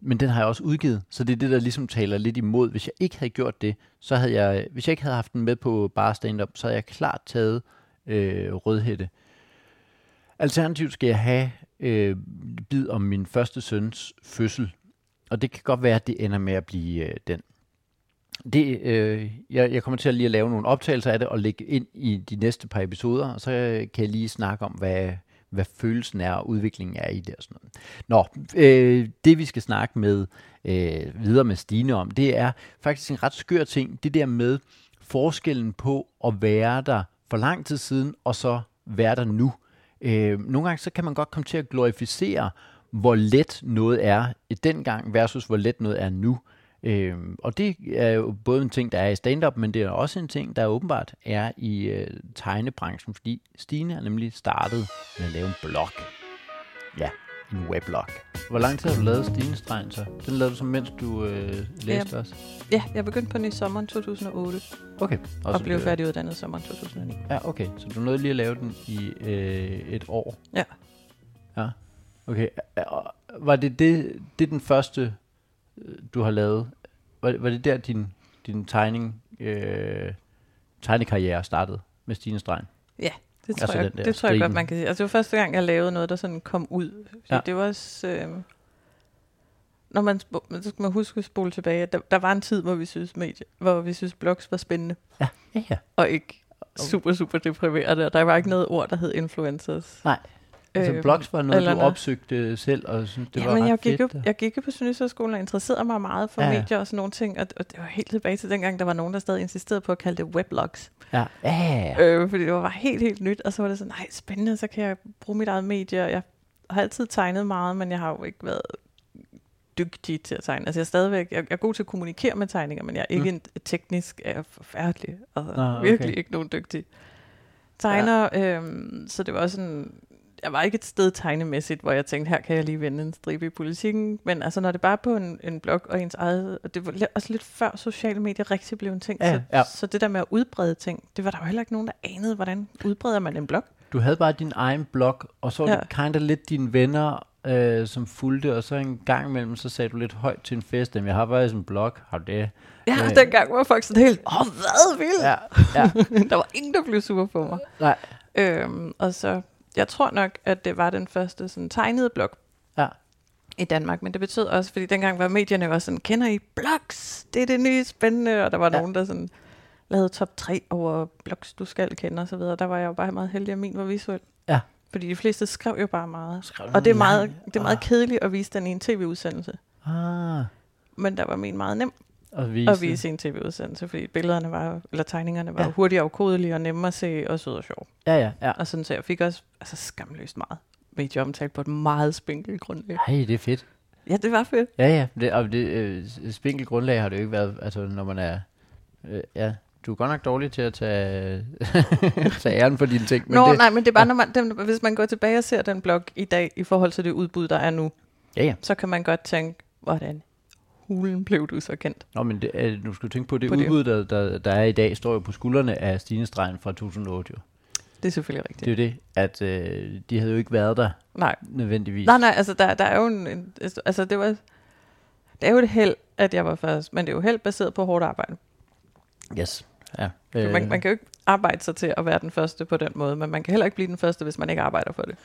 Men den har jeg også udgivet, så det er det, der ligesom taler lidt imod. Hvis jeg ikke havde gjort det, så havde jeg, hvis jeg ikke havde haft den med på bare stand-up, så havde jeg klart taget øh, rødhætte. Alternativt skal jeg have øh, bid om min første søns fødsel, og det kan godt være, at det ender med at blive øh, den. Det, øh, jeg, jeg kommer til at lige at lave nogle optagelser af det og lægge ind i de næste par episoder, og så øh, kan jeg lige snakke om, hvad, hvad følelsen er og udviklingen er i det og sådan noget. Nå, øh, det vi skal snakke med øh, videre med Stine om, det er faktisk en ret skør ting, det der med forskellen på at være der for lang tid siden, og så være der nu. Øh, nogle gange så kan man godt komme til at glorificere, hvor let noget er dengang versus hvor let noget er nu. Øh, og det er jo både en ting, der er i stand-up, men det er også en ting, der åbenbart er i øh, tegnebranchen, fordi Stine har nemlig startet med at lave en blog. Ja, en weblog. Hvor lang tid har du lavet Stines Stregen så? Den lavede du så, mens du øh, læste
Ja.
også?
Ja, jeg begyndte på den i sommeren 2008,
Okay.
og,
så
og blev færdiguddannet sommeren 2009.
Ja, okay. Så du nåede lige at lave den i øh, et år?
Ja.
Ja, okay. Og Var det, det, det den første, du har lavet? Var, var det der, din, din tegning, øh, tegnekarriere startede med Stine Stregen?
Ja, det tror,
Altså
jeg, det tror jeg godt, man kan sige. Altså, det var første gang, jeg lavede noget, der sådan kom ud.
Ja.
Det var også... Øh, når man, spo- så skal man huske at spole tilbage. Der, der var en tid, hvor vi synes, medie, hvor vi synes blogs var spændende,
Ja, ja, ja.
og ikke super, super deprimerende, og der var ikke noget ord, der hed influencers.
Nej. Altså,
Øhm,
blogs var noget,
eller
du
noget.
opsøgte selv, og synes, det
ja,
var
men
ret
jeg gik,
fedt.
jo, jeg gik jo på Sønderjyskolen og interesserede mig meget for
Ja,
medier og sådan nogle ting, og, og det var helt tilbage til dengang, der var nogen, der stadig insisterede på at kalde det weblogs.
Ja, ja.
Øh, fordi det var helt, helt nyt, og så var det sådan, nej, spændende, så kan jeg bruge mit eget medie. og Jeg har altid tegnet meget, men jeg har jo ikke været dygtig til at tegne. Altså jeg er stadigvæk, jeg, jeg er god til at kommunikere med tegninger, men jeg er ikke
Mm.
en teknisk, er jeg forfærdelig. Altså
okay.
virkelig ikke nogen dygtig tegner. Ja. Øhm, så det var sådan, jeg var ikke et sted tegnemæssigt, hvor jeg tænkte, her kan jeg lige vende en stribe i politikken. Men altså, når det bare er på en, en blog og ens eget, og det var også lidt før sociale medier rigtig blev en ting,
Ja,
så,
ja.
så det der med at udbrede ting, det var der jo heller ikke nogen, der anede, hvordan udbreder man en blog.
Du havde bare din egen blog, og så var
Ja.
det kinda lidt dine venner, øh, som fulgte, og så en gang imellem, så sagde du lidt højt til en fest, at jeg har faktisk en blog, har du det?
Ja,
Øh.
dengang var folk sådan helt, åh, hvad vildt?
Ja, ja,
der var ingen, der blev sur på mig.
nej,
Øhm, og så, jeg tror nok, at det var den første sådan, tegnede blog
ja.
i Danmark, men det betød også, fordi dengang var medierne også sådan, kender I blogs? Det er det nye spændende, og der var
Ja.
nogen, der sådan lavede top 3 over blogs, du skal kende og så videre. Der var jeg jo bare meget heldig, at min var visuel.
Ja.
Fordi de fleste skrev jo bare meget.
Skrev
Og det er meget, det er meget
Ah.
kedeligt at vise den i en tv-udsendelse.
Ah,
Men der var min meget nem
og vise.
at vise en tv-udsendelse, fordi billederne var, eller tegningerne var
Ja.
ja. hurtigt afkodelige og nemme at se og søde og sjove.
Ja, ja, ja.
Og sådan så jeg fik også altså, skamløst meget medieomtale på et meget spinkelt grundlag.
Hey, det er fedt.
Ja, det var fedt.
Ja, ja, det, og det øh, spinkel grundlag har det jo ikke været, altså når man er, øh, ja, du er godt nok dårlig til at tage, tage æren for dine ting, men
Nå,
det,
nej, men det er bare, når man, den, hvis man går tilbage og ser den blog i dag, i forhold til det udbud, der er nu,
ja, ja.
så kan man godt tænke, hvordan hulen blev du så kendt?
Nå, men det, øh, nu skal du tænke på, det
På
udbud, der, der, der er i dag, står jo på skuldrene af Stine fra 2008. Jo.
Det er selvfølgelig rigtigt.
Det er jo det, at øh, de havde jo ikke været der
Nej,
nødvendigvis.
nej, nej, altså der, der er jo en, en, altså det var, det er jo et held, at jeg var først, men det er jo held baseret på hårdt arbejde.
Yes. Ja.
Øh. Man, man kan jo ikke arbejde sig til at være den første på den måde, men man kan heller ikke blive den første, hvis man ikke arbejder for det.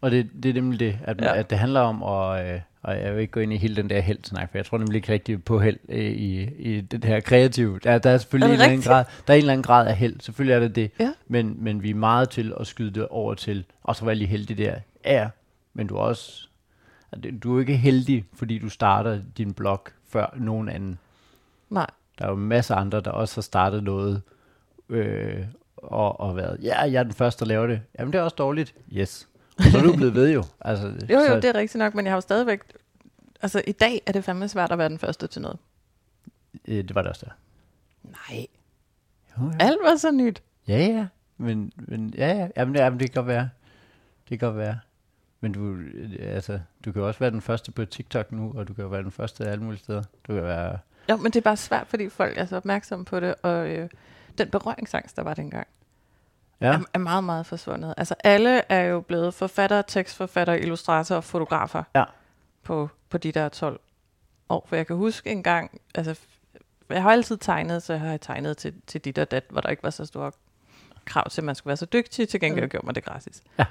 Og det, det er nemlig det, at, ja. At det handler om, og, øh, og jeg vil ikke gå ind i hele den der held-snak, for jeg tror nemlig ikke rigtig på held øh, i, i det her kreative. Der, der er selvfølgelig
Er
en eller, anden grad, der er en eller anden grad af held, selvfølgelig er det det,
Ja.
men, men vi er meget til at skyde det over til, og så være lige heldig der. Ja, men du er også, du er ikke heldig, fordi du starter din blog før nogen anden.
Nej.
Der er jo masser af andre, der også har startet noget, øh, og, og været, ja, jeg er den første, der laver det. Jamen, det er også dårligt. Yes. Så er du blevet ved jo. Altså,
Jo,
så,
jo, det er rigtigt nok, men jeg har jo stadigvæk... Altså, i dag er det fandme svært at være den første til noget.
øh, det var det også der.
Nej.
Jo, jo.
Alt var så nyt.
Ja, ja. Men, men ja, ja. Jamen, det, jamen, det kan godt være. Det kan godt være. Men du, øh, altså, du kan også være den første på TikTok nu, og du kan være den første alle mulige steder. Du kan være...
Jo, men det er bare svært, fordi folk er så opmærksomme på det, og øh, den berøringsangst, der var dengang,
Ja,
er, er meget, meget forsvundet. Altså, alle er jo blevet forfattere, tekstforfattere, illustratorer og fotografer
Ja.
på, på de der 12 år. For jeg kan huske en gang, altså, jeg har altid tegnet, så jeg har tegnet til, til dit og dat, hvor der ikke var så store krav til, at man skulle være så dygtig. Til gengæld gjorde man det gratis.
Ja.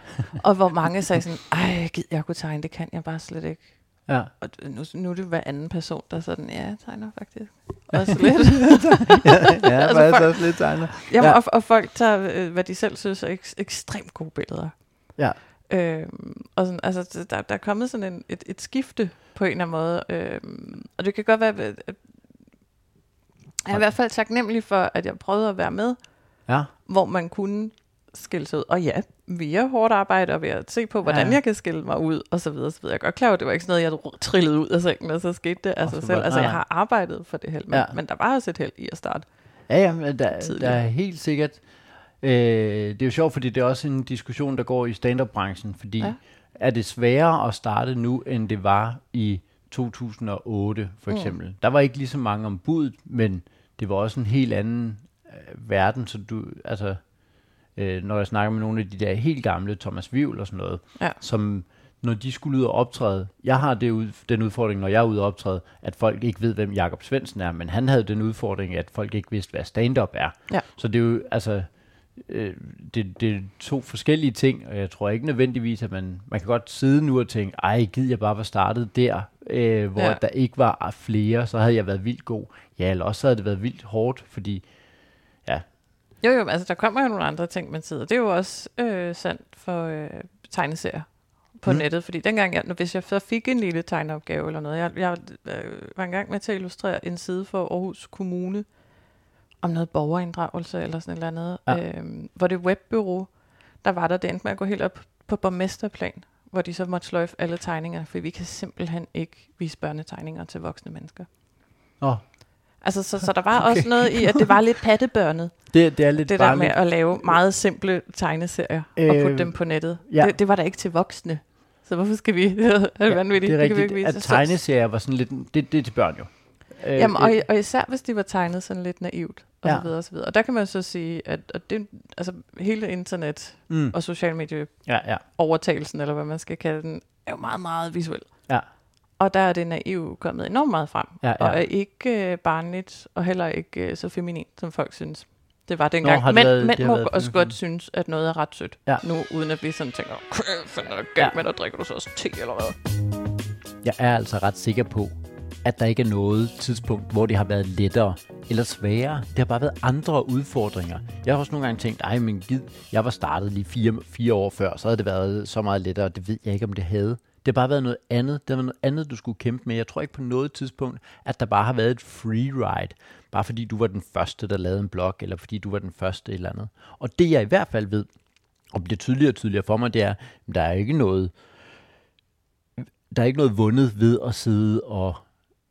og hvor mange sagde sådan, ej, gid jeg kunne tegne, det kan jeg bare slet ikke.
Ja.
Og nu, nu er det hver anden person, der er sådan, ja, jeg tegner faktisk. Også lidt.
ja,
Altså,
altså,
folk-
også lidt tegner.
Jamen,
Ja.
ja. og, og folk tager, øh, hvad de selv synes er ek- ekstremt gode billeder.
Ja.
Øhm, og sådan, altså, der, der er kommet sådan en, et, et skifte på en eller anden måde. Øhm, og det kan godt være, at- jeg er i hvert fald taknemmelig for, at jeg prøvede at være med,
Ja,
hvor man kunne skille sig ud. Og ja, via hårdt arbejde og ved at se på, hvordan
Ja.
jeg kan skille mig ud, og så videre, så videre. Jeg er godt klar over, det var ikke sådan noget, jeg trillede ud af sengen, og så skete det af sig selv. Altså, jeg har arbejdet for det held, men,
Ja.
men der var også et held i at starte.
ja, ja men der,
Tidligere.
der er helt sikkert... Øh, det er jo sjovt, fordi det er også en diskussion, der går i stand-up-branchen, fordi ja. Er det sværere at starte nu, end det var i 2008 for
Mm.
eksempel. Der var ikke lige så mange om budet, men det var også en helt anden øh, verden, så du, altså, øh, når jeg snakker med nogle af de der helt gamle, Thomas Vivl og sådan noget,
Ja.
som når de skulle ud og optræde, jeg har det ud, den udfordring, når jeg er ude og optræde, at folk ikke ved, hvem Jakob Svendsen er, men han havde den udfordring, at folk ikke vidste, hvad stand-up er.
Ja.
Så det er jo, altså, øh, det, det er to forskellige ting, og jeg tror ikke nødvendigvis, at man, man kan godt sidde nu og tænke, ej, gid jeg bare var startet der, øh, hvor ja. Der ikke var flere, så havde jeg været vildt god. Ja, eller også havde det været vildt hårdt, fordi,
Jo, jo, altså der kommer jo nogle andre ting, man sidder. Det er jo også øh, sandt for øh, tegneserier på
Mm.
nettet, fordi dengang, jeg, hvis jeg så fik en lille tegneopgave eller noget, jeg, jeg øh, var engang med til at illustrere en side for Aarhus Kommune om noget borgerinddragelse eller sådan et eller andet,
Ja.
øh, hvor det webbureau, der var der, det endte med at gå helt op på borgmesterplan, hvor de så måtte sløjfe alle tegningerne, for vi kan simpelthen ikke vise børnetegninger til voksne mennesker.
Nå,
Altså, så, så der var
Okay.
også noget i, at det var lidt pattebørnet,
det, det er lidt
det der med at lave meget simple tegneserier øh, og
Øh,
putte dem på nettet.
ja.
Det, det var da ikke til voksne. Så hvorfor skal vi? det er
Ja,
vanvittigt.
det er
kan vi
rigtigt,
ikke vise.
at
Så-
tegneserier var sådan lidt, det, det er til børn jo. Øh,
Jamen, og,
øh,
og især hvis de var tegnet sådan lidt naivt, og
Ja.
så videre, og så videre. Og der kan man så sige, at, at det, altså, hele internet
mm,
og social medie
ja, ja,
overtagelsen, eller hvad man skal kalde den, er jo meget, meget visuel.
ja.
Og der er det naiv kommet enormt meget frem.
Ja, ja.
Og er ikke øh, barnligt, og heller ikke øh, så feminin, som folk synes. Det var dengang.
har det
Mænd, må
været
også godt synes, at noget er ret sødt.
Ja.
Nu, uden at vi sådan tænker, kæft, er der galt med dig, drikker du så også te, eller hvad?
Jeg er altså ret sikker på, at der ikke er noget tidspunkt, hvor det har været lettere eller sværere. Det har bare været andre udfordringer. Jeg har også nogle gange tænkt, ej, men gid, jeg var startet lige fire, fire år før, så havde det været så meget lettere. Det ved jeg ikke, om det havde. Det har bare været noget andet. Det var noget andet, du skulle kæmpe med. Jeg tror ikke på noget tidspunkt, at der bare har været et free ride. Bare fordi du var den første, der lavede en blog, eller fordi du var den første et eller andet. Og det jeg i hvert fald ved, og bliver tydeligere og tydeligere for mig, det er, at der er ikke noget, der er ikke noget vundet ved at sidde og,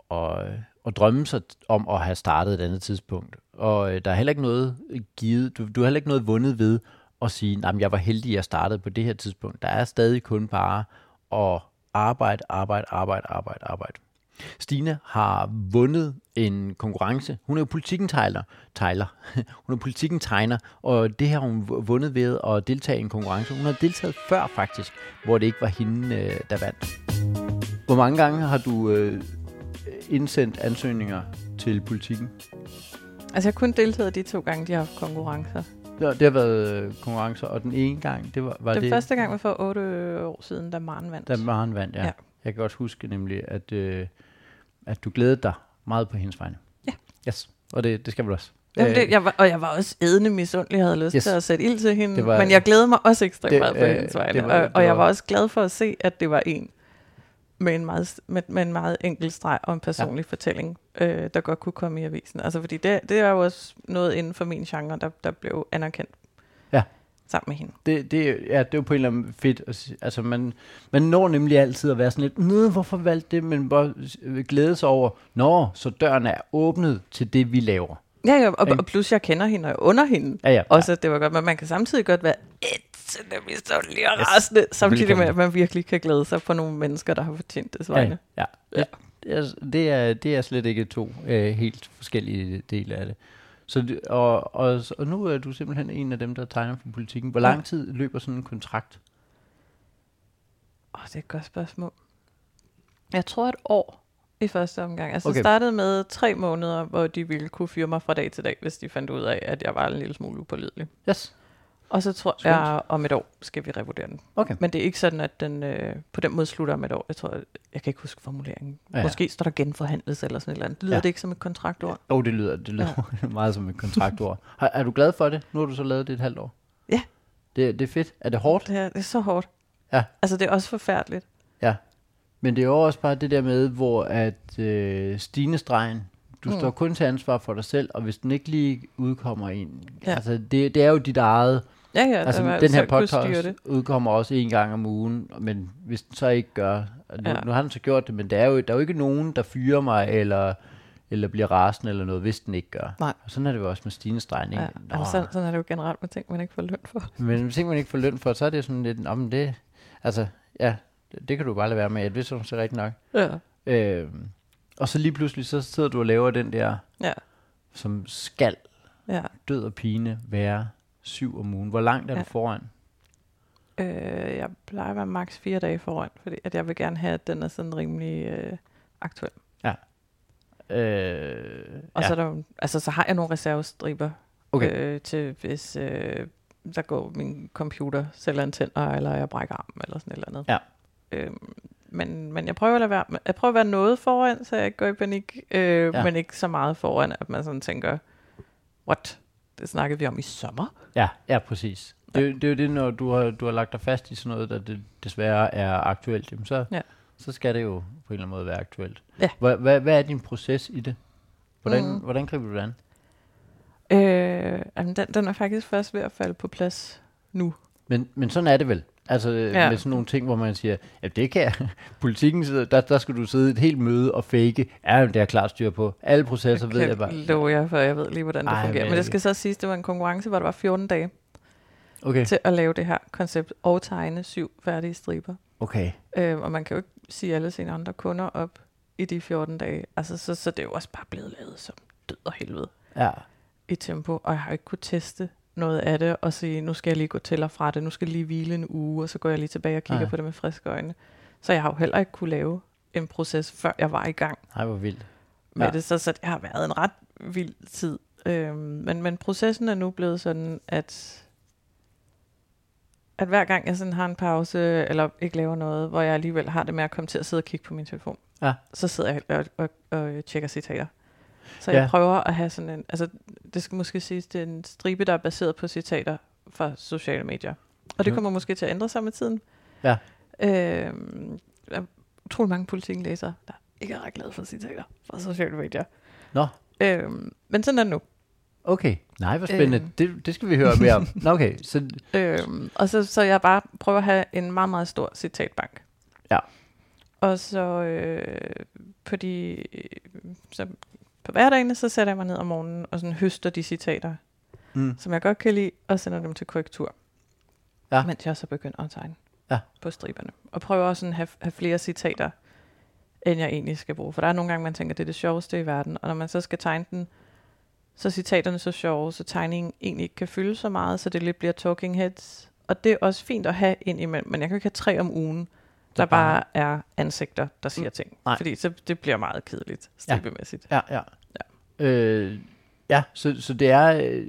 og, og drømme sig om at have startet et andet tidspunkt. Og øh, der er heller ikke noget givet, du, du har heller ikke noget vundet ved at sige, at jeg var heldig, at jeg startede på det her tidspunkt. Der er stadig kun bare at arbejde, arbejde, arbejde, arbejde, arbejde. Stine har vundet en konkurrence. Hun er jo politikken tegler. tegler. Hun er politikken tegner, og det har hun vundet ved at deltage i en konkurrence. Hun har deltaget før faktisk, hvor det ikke var hende, øh, der vandt. Hvor mange gange har du øh, indsendt ansøgninger til politikken?
Altså, jeg har kun deltaget de to gange, de har haft konkurrencer.
Ja, det har været øh, konkurrencer, og den ene gang, det var, var
Den
det,
første gang var for otte år siden, da Maren vandt.
da Maren vandt. Ja. ja. Jeg kan godt huske nemlig, at, øh, at du glædede dig meget på hendes vegne.
Ja.
Yes, og det, det skal vel også.
Jamen,
Øh,
det, jeg var, og jeg var også ædende misundelig, jeg havde lyst
Yes.
til at sætte ild til hende,
var-
men jeg glædede mig også ekstremt
Det,
meget på
øh,
hendes vegne.
det var-
og, og jeg
var
også glad for at se, at det var en med en meget, med, med en meget enkel streg og en personlig ja. fortælling, øh, der godt kunne komme i avisen. Altså, fordi det, det er jo også noget inden for min genre, der, der blev anerkendt
Ja.
sammen med hende.
Det, det, ja, det er jo på en eller anden fedt. At, sige- altså, man, man når nemlig altid at være sådan lidt, Nå, hvorfor valgte det? Men bare glæde sig over, Nå, så døren er åbnet til det, vi laver.
Ja, ja og, og plus jeg kender hende, og jeg under hende.
Ja, ja.
Også, at det var godt, men man kan samtidig godt være et misundelig og
Yes.
rasende, samtidig med, at man virkelig kan glæde sig på nogle mennesker, der har fortjent det
Ja,
vegne.
ja.
Ja.
Det, er, det, er, det er slet ikke to øh, helt forskellige dele af det. Så, og, og, og nu er du simpelthen en af dem, der tegner for politikken. Hvor
Ja.
lang tid løber sådan en kontrakt?
Åh, det er et godt spørgsmål. Jeg tror et år i første omgang. Altså, okay. startede med tre måneder, hvor de ville kunne fyre mig fra dag til dag, hvis de fandt ud af, at jeg var en lille smule upålidelig.
Yes.
Og så tror
Skønt.
jeg, om et år skal vi revurdere den.
Okay.
Men det er ikke sådan, at den øh, på den måde slutter om et år. Jeg tror, jeg kan ikke huske formuleringen.
Ja,
Ja,
ja.
Måske står der genforhandles eller sådan et eller andet. Det lyder
Ja.
ja. det ikke som et kontraktord?
Oh, det lyder, det lyder ja. meget som et kontraktord. Har, er du glad for det? Nu har du så lavet det et halvt år.
Ja.
Det, det er fedt. Er det hårdt?
Det er, det er så hårdt.
Ja.
Altså, det er også forfærdeligt.
Ja. Men det er jo også bare det der med, hvor at øh, Stine-stregen, du mm. Står kun til ansvar for dig selv, og hvis den ikke lige udkommer en, ja.
Ja.
altså det, det er jo dit eget,
Ja, ja.
altså
var-
den her podcast udkommer også en gang om ugen, men hvis den så ikke gør, nu, ja. Nu har den så gjort det, men der er jo, der er jo ikke nogen, der fyrer mig, eller, eller bliver rasende eller noget, hvis den ikke gør.
Nej.
Og sådan er det jo også med Stine-stregen, ikke?
Ja,
Nå,
altså, sådan, sådan er det jo generelt med ting, man ikke får løn for.
Men hvis ikke man ikke får løn for, så er det sådan lidt, om det, altså, ja, det, det kan du bare lade være med, det er sådan set rigtigt nok.
Ja.
Øh, og så lige pludselig, så sidder du og laver den der,
Ja.
som skal
Ja.
død og pine være syv om ugen. Hvor langt er ja.
Ja.
du foran?
Øh, jeg plejer at være maks fire dage foran, fordi at jeg vil gerne have, at den er sådan rimelig øh, aktuel.
Øh,
Og
ja.
så, er der, altså, så har jeg nogle reservestriber
Okay.
øh, til, hvis øh, der går min computer selv antænder, eller jeg brækker arm, eller sådan et eller andet.
Ja.
Øhm, men, men jeg prøver at lade være, jeg prøver at være noget foran, så jeg ikke går i panik, øh,
Ja.
ja. men ikke så meget foran, at man sådan tænker, what? Det snakkede vi om i sommer.
Ja, ja, præcis. Det, er jo- det er jo det, når du har, du har lagt dig fast i sådan noget, der det desværre er aktuelt, jamen så,
Ja.
så skal det jo på en eller anden måde være aktuelt.
Ja.
Hvad, hvad, hvad er din proces i det? Hvordan,
Mm.
mm. hvordan griber du det an?
Øh, jamen, den, den er faktisk først ved at falde på plads nu.
Men, men sådan er det vel. Altså
Ja.
ja. med sådan nogle ting, hvor man siger, ja, det kan jeg. Politikken, der, der skal du sidde et helt møde og fake. Ja, det er jeg klart styr på. Alle processer ved jeg bare.
love jer, for jeg ved lige, hvordan det
Ej,
fungerer.
men-
Men det skal så siges, det var en konkurrence, hvor der var 14 dage
Okay,
til at lave det her koncept og tegne syv færdige striber.
okay.
Øh, og man kan jo ikke sige alle sine andre kunder op i de 14 dage. Altså, så, så det er jo også bare blevet lavet som død og helvede
Ja.
i tempo. Og jeg har ikke kunne teste noget af det og sige, nu skal jeg lige gå til og fra det, nu skal jeg lige hvile en uge, og så går jeg lige tilbage og kigger
Nej.
på det med friske øjne. Så jeg har jo heller ikke kunne lave en proces, før jeg var i gang
Ej, hvor vildt.
med
Ja.
det, så, så det har været en ret vild tid. Øhm, men, men processen er nu blevet sådan, at, at hver gang jeg sådan har en pause, eller ikke laver noget, hvor jeg alligevel har det med at komme til at sidde og kigge på min telefon,
Ja.
så sidder jeg og, og, og tjekker citater. Så
Ja.
jeg prøver at have sådan en, altså det skal måske siges, det er en stribe, der er baseret på citater fra sociale medier. Og det kommer måske til at ændre sig med tiden.
Ja.
Øhm, der er utrolig mange politiklæsere, der ikke er ret glade for citater fra sociale medier.
Nå,
Øhm, men sådan er det nu.
okay. Nej, hvor spændende.
Øhm.
Det, det skal vi høre mere om. Nå, okay, så
Øhm, og så, så jeg bare prøver at have en meget, meget stor citatbank.
Ja.
Og så øh, på de så på hverdagene, så sætter jeg mig ned om morgenen og sådan høster de citater,
mm,
som jeg godt kan lide, og sender dem til korrektur.
Ja.
Mens jeg så begynder at tegne
Ja.
på striberne. Og prøver også at have, have flere citater, end jeg egentlig skal bruge. For der er nogle gange, man tænker, det er det sjoveste i verden. Og når man så skal tegne den, så er citaterne så sjove, så tegningen egentlig ikke kan fylde så meget, så det lidt bliver talking heads. Og det er også fint at have ind imellem, men jeg kan ikke have tre om ugen, der
bare-
er ansigter, der siger ting.
Nej.
Fordi så det bliver meget kedeligt, stribemæssigt.
ja, ja. ja. Øh, ja, så, så det er, øh,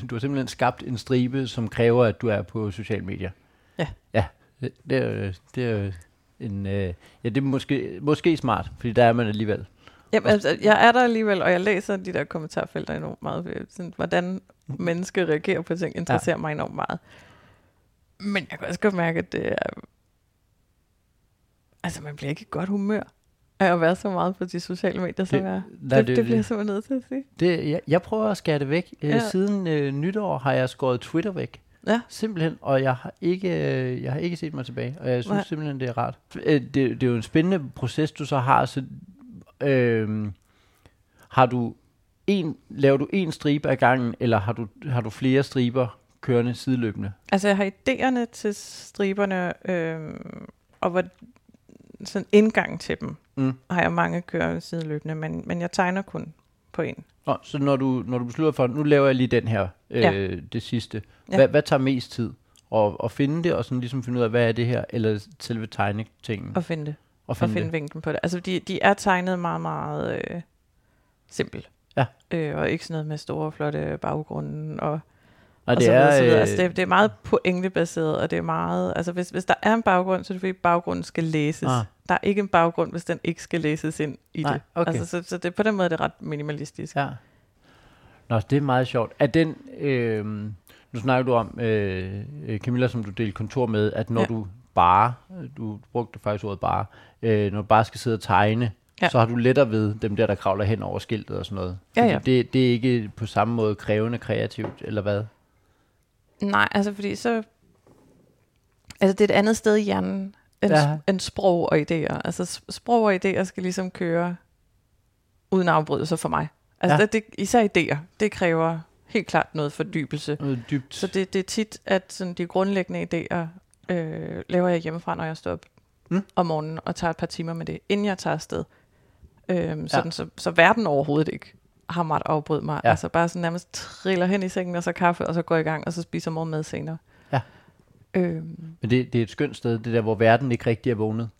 du har simpelthen skabt en stribe, som kræver, at du er på sociale medier.
Ja.
Ja, det, det er, jo- det er jo en, øh, ja, det er måske, måske smart, fordi der er man alligevel.
Jamen, altså, jeg er der alligevel, og jeg læser de der kommentarfelter enormt meget. øh, Sådan, hvordan mennesker reagerer på ting, interesserer ja. mig enormt meget. Men jeg kan også godt mærke, at det er... Altså, man bliver ikke i godt humør af at være så meget på de sociale medier, som
Det-
jeg er.
nej,
Det,
det-
det, bliver jeg simpelthen nødt til at sige.
Det, jeg, jeg prøver at skære det væk. Øh,
Ja.
Siden øh, nytår har jeg skåret Twitter væk.
Ja.
Simpelthen, og jeg har ikke, øh, jeg har ikke set mig tilbage, og jeg synes
Nej.
simpelthen, det er rart. Øh, det, det er jo en spændende proces, du så har. Så, øh, har du en, laver du en stribe ad gangen, eller har du, har du flere striber kørende sideløbende?
Altså, jeg har idéerne til striberne, øh, og hvor, sådan indgang til dem
Mm.
har jeg mange kørende sideløbende, men, men jeg tegner kun på en.
Nå, så når du, når du beslutter for, nu laver jeg lige den her, øh,
Ja.
det sidste.
Ja.
Hvad, hvad tager mest tid? At, at finde det, og sådan ligesom finde ud af, hvad er det her, eller selve tegnetingen?
At finde det.
Og
at
finde,
finde
det.
vinklen på det. Altså, de, de er tegnet meget, meget øh, simpelt.
Ja.
Øh, og ikke sådan noget med store, flotte baggrunde og,
Og
og
det
så videre,
er,
så videre.
øh,
Altså, det, det er meget pointebaseret, og det er meget... Altså, hvis, hvis der er en baggrund, så er det fordi, baggrunden skal læses.
Ah.
Der er ikke en baggrund, hvis den ikke skal læses ind i
Nej,
det.
okay.
Altså, så, så det, på den måde er det ret minimalistisk.
Ja. Nå, det er meget sjovt. Er den, øh, nu snakker du om, øh, Camilla, som du delte kontor med, at når ja. Du bare, du brugte faktisk ordet bare, øh, når du bare skal sidde og tegne, ja. Så har du lettere ved dem der, der kravler hen over skiltet og sådan noget.
Ja, ja.
Det, det er ikke på samme måde krævende kreativt, eller hvad?
Nej, altså fordi så... Altså, det er et andet sted i hjernen end,
Ja.
ja. end sprog og idéer. Altså, sprog og idéer skal ligesom køre uden afbrydelser for mig. Altså,
Ja.
ja. det, især idéer, det kræver helt klart noget fordybelse.
Noget dybt.
Så det, det er tit, at sådan, de grundlæggende idéer øh, laver jeg hjemmefra, når jeg står op
Mm.
om morgenen og tager et par timer med det, inden jeg tager afsted. Øhm, sådan, så, så verden overhovedet ikke har måttet afbryde mig.
Ja.
Ja. Altså bare sådan nærmest triller hen i sengen, og så kaffe, og så går i gang, og så spiser morgenmad senere. Øhm,
Men det, det er et skønt sted, det der, hvor verden ikke rigtig er vågnet.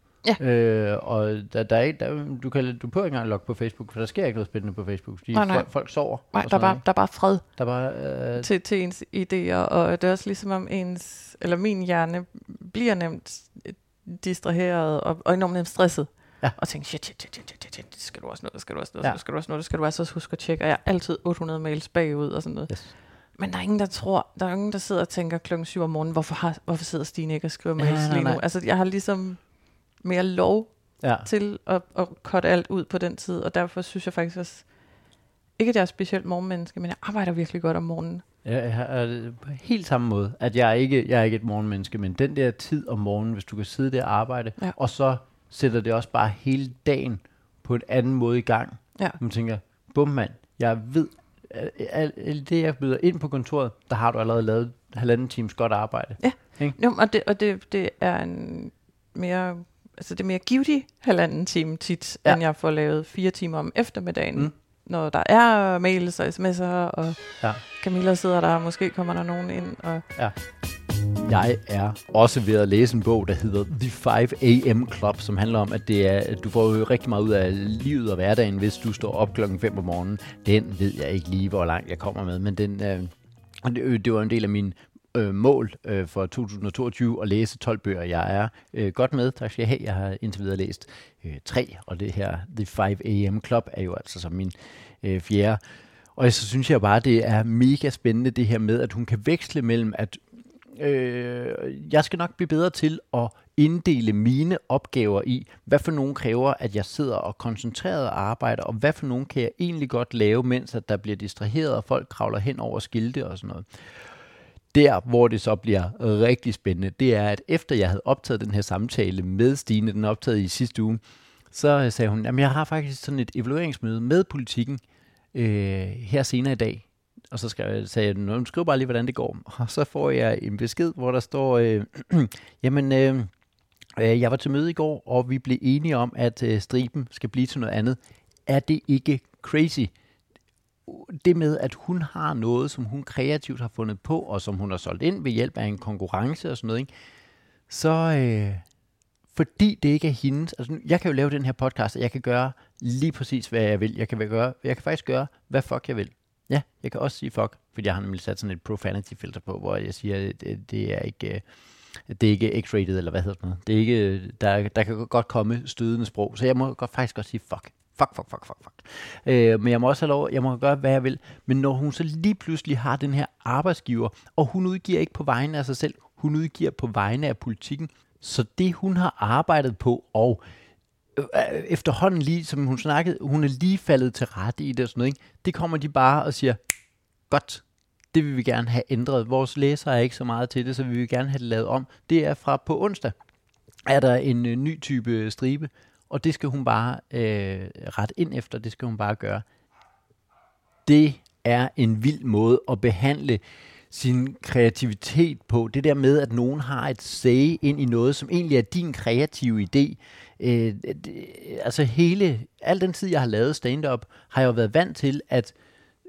Ja.
Øh, og der, der er ikke, der, du, kan, du behøver ikke engang logge på Facebook, for der sker ikke noget spændende på Facebook. De,
Nej, nej.
Folk, folk sover.
nej, der er, bare, der er bare fred?
Der er bare, øh,
til, til ens idéer, og det er også ligesom om ens, eller min hjerne bliver nemt distraheret og, og enormt nemt stresset.
Ja.
Og tænker, shit, shit, shit, shit, shit, shit, skal du også nå, skal du også nå,
Ja.
skal du også nå, skal du også huske at tjekke. Og jeg er altid 800 mails bagud og sådan noget.
yes.
Men der er ingen, der tror, der er ingen, der sidder og tænker klokken 7 om morgenen, hvorfor, har, hvorfor sidder Stine ikke og skriver
Ja,
mails
nej,
lige nu? Altså, jeg har ligesom mere lov
Ja.
til at, at cutte alt ud på den tid, og derfor synes jeg faktisk også, ikke at jeg er specielt morgenmenneske, men jeg arbejder virkelig godt om morgenen.
Ja, jeg det på helt samme måde, at jeg er ikke jeg er ikke et morgenmenneske, men den der tid om morgenen, hvis du kan sidde der og arbejde,
Ja.
og så sætter det også bare hele dagen på en anden måde i gang.
Ja.
Man tænker, bum mand, jeg ved, alt det jeg byder ind på kontoret, der har du allerede lavet halvanden times godt arbejde.
Jo, og det, og det, det er en mere, altså det er mere givtig halvanden time tit,
Ja.
ja. end jeg får lavet fire timer om eftermiddagen.
Mm.
Når der er mails og sms'er, og
Ja.
Camilla sidder der, og måske kommer der nogen ind. Og
jeg er også ved at læse en bog, der hedder The 5 AM Club, som handler om, at, det er, at du får jo rigtig meget ud af livet og hverdagen, hvis du står op klokken 5 om morgenen. Den ved jeg ikke lige, hvor langt jeg kommer med, men den, øh, og det, øh, det var en del af min øh, mål øh, for 2022 at læse 12 bøger. Jeg er øh, godt med, tak skal jeg have. Jeg har indtil videre læst øh, tre, og det her The 5 AM Club er jo altså som min øh, fjerde. Og så synes jeg bare, det er mega spændende det her med, at hun kan veksle mellem, at øh, jeg skal nok blive bedre til at inddele mine opgaver i, hvad for nogen kræver, at jeg sidder og koncentreret arbejder, og hvad for nogen kan jeg egentlig godt lave, mens at der bliver distraheret, og folk kravler hen over skilte og sådan noget. Der, hvor det så bliver rigtig spændende, det er, at efter jeg havde optaget den her samtale med Stine, den optaget i sidste uge, så sagde hun, at jeg har faktisk sådan et evalueringsmøde med politikken øh, her senere i dag. Og så skrev jeg, sagde jeg, nu skriv bare lige, hvordan det går. Og så får jeg en besked, hvor der står, øh, jamen, øh, øh, jeg var til møde i går, og vi blev enige om, at øh, striben skal blive til noget andet. Er det ikke crazy? Det med, at hun har noget, som hun kreativt har fundet på, og som hun har solgt ind ved hjælp af en konkurrence og sådan noget, ikke? så øh, fordi det ikke er hendes, altså jeg kan jo lave den her podcast, og jeg kan gøre lige præcis, hvad jeg vil. Jeg kan, gøre, jeg kan faktisk gøre, hvad fuck jeg vil. Ja, jeg kan også sige fuck, fordi jeg har nemlig sat sådan et profanity filter på, hvor jeg siger, at det, det er ikke... Øh, det er ikke x-rated, eller hvad hedder det noget. Det er ikke, øh, der, der kan godt komme stødende sprog, så jeg må godt, faktisk godt sige fuck. Fuck, fuck, fuck, fuck, fuck. Øh, men jeg må også have lov, jeg må gøre, hvad jeg vil. Men når hun så lige pludselig har den her arbejdsgiver, og hun udgiver ikke på vegne af sig selv, hun udgiver på vegne af politikken, så det hun har arbejdet på, og Øh, efterhånden lige, som hun snakkede, hun er lige faldet til rette i det og sådan noget, ikke? det kommer de bare og siger, godt, det vil vi gerne have ændret. Vores læsere er ikke så meget til det, så vi vil gerne have det lavet om. Det er fra på onsdag, er der en øh, ny type øh, stribe, og det skal hun bare øh, ret ind efter, det skal hun bare gøre. Det er en vild måde at behandle sin kreativitet på. Det der med, at nogen har et say ind i noget, som egentlig er din kreative idé. Øh, det, altså hele, al den tid, jeg har lavet stand-up, har jeg jo været vant til, at,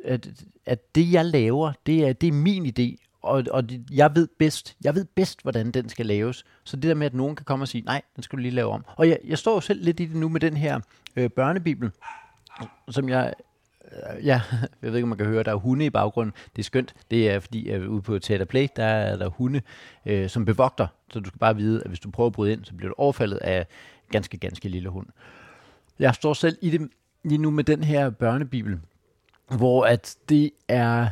at, at det, jeg laver, det er, det er min idé, og, og det, jeg ved bedst, jeg ved bedst, hvordan den skal laves. Så det der med, at nogen kan komme og sige, nej, den skal du lige lave om. Og jeg, jeg står jo selv lidt i det nu med den her øh, børnebibel, som jeg Øh, ja, jeg ved ikke, om man kan høre, der er hunde i baggrunden. Det er skønt. Det er fordi, at ude på Theater Play, der er der hunde, øh, som bevogter. Så du skal bare vide, at hvis du prøver at bryde ind, så bliver du overfaldet af en ganske, ganske lille hund. Jeg står selv i det lige nu med den her børnebibel, hvor at det er...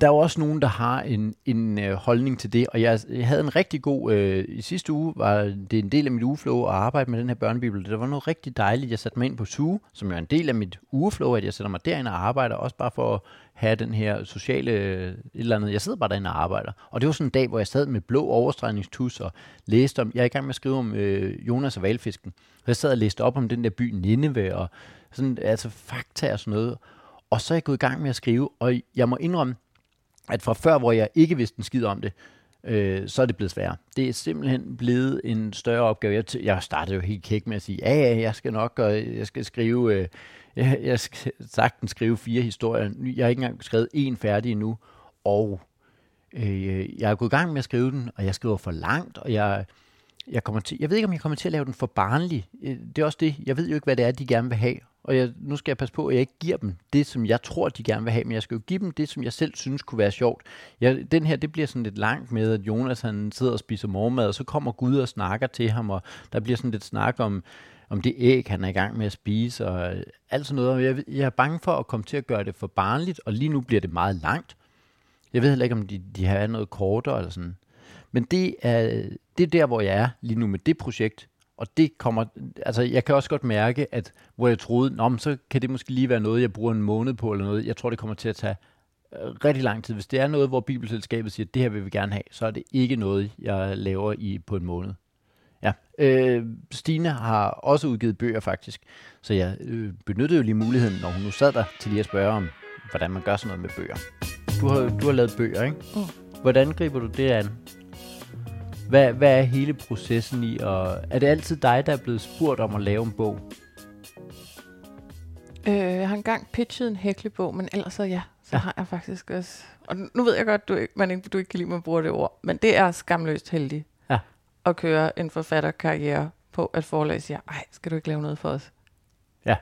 Der er jo også nogen, der har en, en øh, holdning til det, og jeg, jeg havde en rigtig god... Øh, I sidste uge var det en del af mit ugeflow at arbejde med den her børnebibel. Det var noget rigtig dejligt. Jeg satte mig ind på SUGE, som jo er en del af mit ugeflow, at jeg sætter mig derind og arbejder, også bare for at have den her sociale øh, et eller andet. Jeg sidder bare derinde og arbejder. Og det var sådan en dag, hvor jeg sad med blå overstregningstus og læste om... Jeg er i gang med at skrive om øh, Jonas og valfisken. Og jeg sad og læste op om den der by Nineve, og sådan, altså fakta og sådan noget. Og så er jeg gået i gang med at skrive, og jeg må indrømme, at fra før, hvor jeg ikke vidste en skid om det, øh, så er det blevet sværere. Det er simpelthen blevet en større opgave. Jeg, t- jeg startede jo helt kæk med at sige, ja, ja, jeg skal nok, og jeg skal skrive, øh, jeg, jeg skal sagtens skrive fire historier. Jeg har ikke engang skrevet en færdig endnu, og øh, jeg er gået i gang med at skrive den, og jeg skriver for langt, og jeg, jeg, kommer til, jeg ved ikke, om jeg kommer til at lave den for barnlig. Øh, det er også det. Jeg ved jo ikke, hvad det er, de gerne vil have. Og jeg, nu skal jeg passe på, at jeg ikke giver dem det, som jeg tror, de gerne vil have, men jeg skal jo give dem det, som jeg selv synes kunne være sjovt. Jeg, den her, det bliver sådan lidt langt med, at Jonas han sidder og spiser morgenmad, og så kommer Gud og snakker til ham, og der bliver sådan lidt snak om, om det æg, han er i gang med at spise, og alt sådan noget. Jeg, jeg er bange for at komme til at gøre det for barnligt, og lige nu bliver det meget langt. Jeg ved heller ikke, om de, de har noget kortere eller sådan. Men det er, det er der, hvor jeg er lige nu med det projekt. Og det kommer, altså jeg kan også godt mærke, at hvor jeg troede, Nå, men så kan det måske lige være noget, jeg bruger en måned på eller noget. Jeg tror, det kommer til at tage øh, rigtig lang tid. Hvis det er noget, hvor Bibelselskabet siger, det her vil vi gerne have, så er det ikke noget, jeg laver i på en måned. Ja, øh, Stine har også udgivet bøger faktisk, så jeg øh, benyttede jo lige muligheden, når hun nu sad der, til lige at spørge om, hvordan man gør sådan noget med bøger. Du har, du har lavet bøger, ikke?
Mm.
Hvordan griber du det an? Hvad, hvad er hele processen i, og er det altid dig, der er blevet spurgt om at lave en bog?
Øh, jeg har engang pitchet en hæklebog, men ellers så ja, så
Ja.
har jeg faktisk også... Og nu ved jeg godt, du ikke, man ikke, du ikke kan lide, at man bruger det ord, men det er skamløst heldig
Ja.
at køre en forfatterkarriere på, at forlag siger, ej, skal du ikke lave noget for os?
Ja,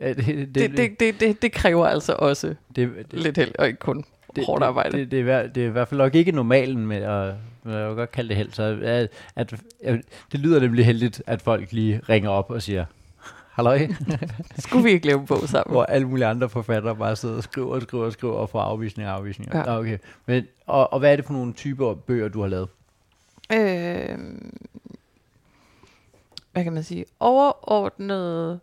det, det,
Det, det, det, det, det kræver altså også
det, det,
lidt held, og ikke kun
det,
hårdt arbejde.
Det, det, det, er, det er i hvert fald nok ikke normalen med at, jeg vil godt kalde det held, så at, at, at, det lyder nemlig heldigt, at folk lige ringer op og siger, halløj,
Skulle vi ikke lave en bog sammen?
hvor alle mulige andre forfattere bare sidder og skriver og skriver og skriver og får afvisninger og afvisninger.
Ja.
Okay. Men, og, og hvad er det for nogle typer bøger, du har lavet?
Øh, hvad kan man sige? Overordnet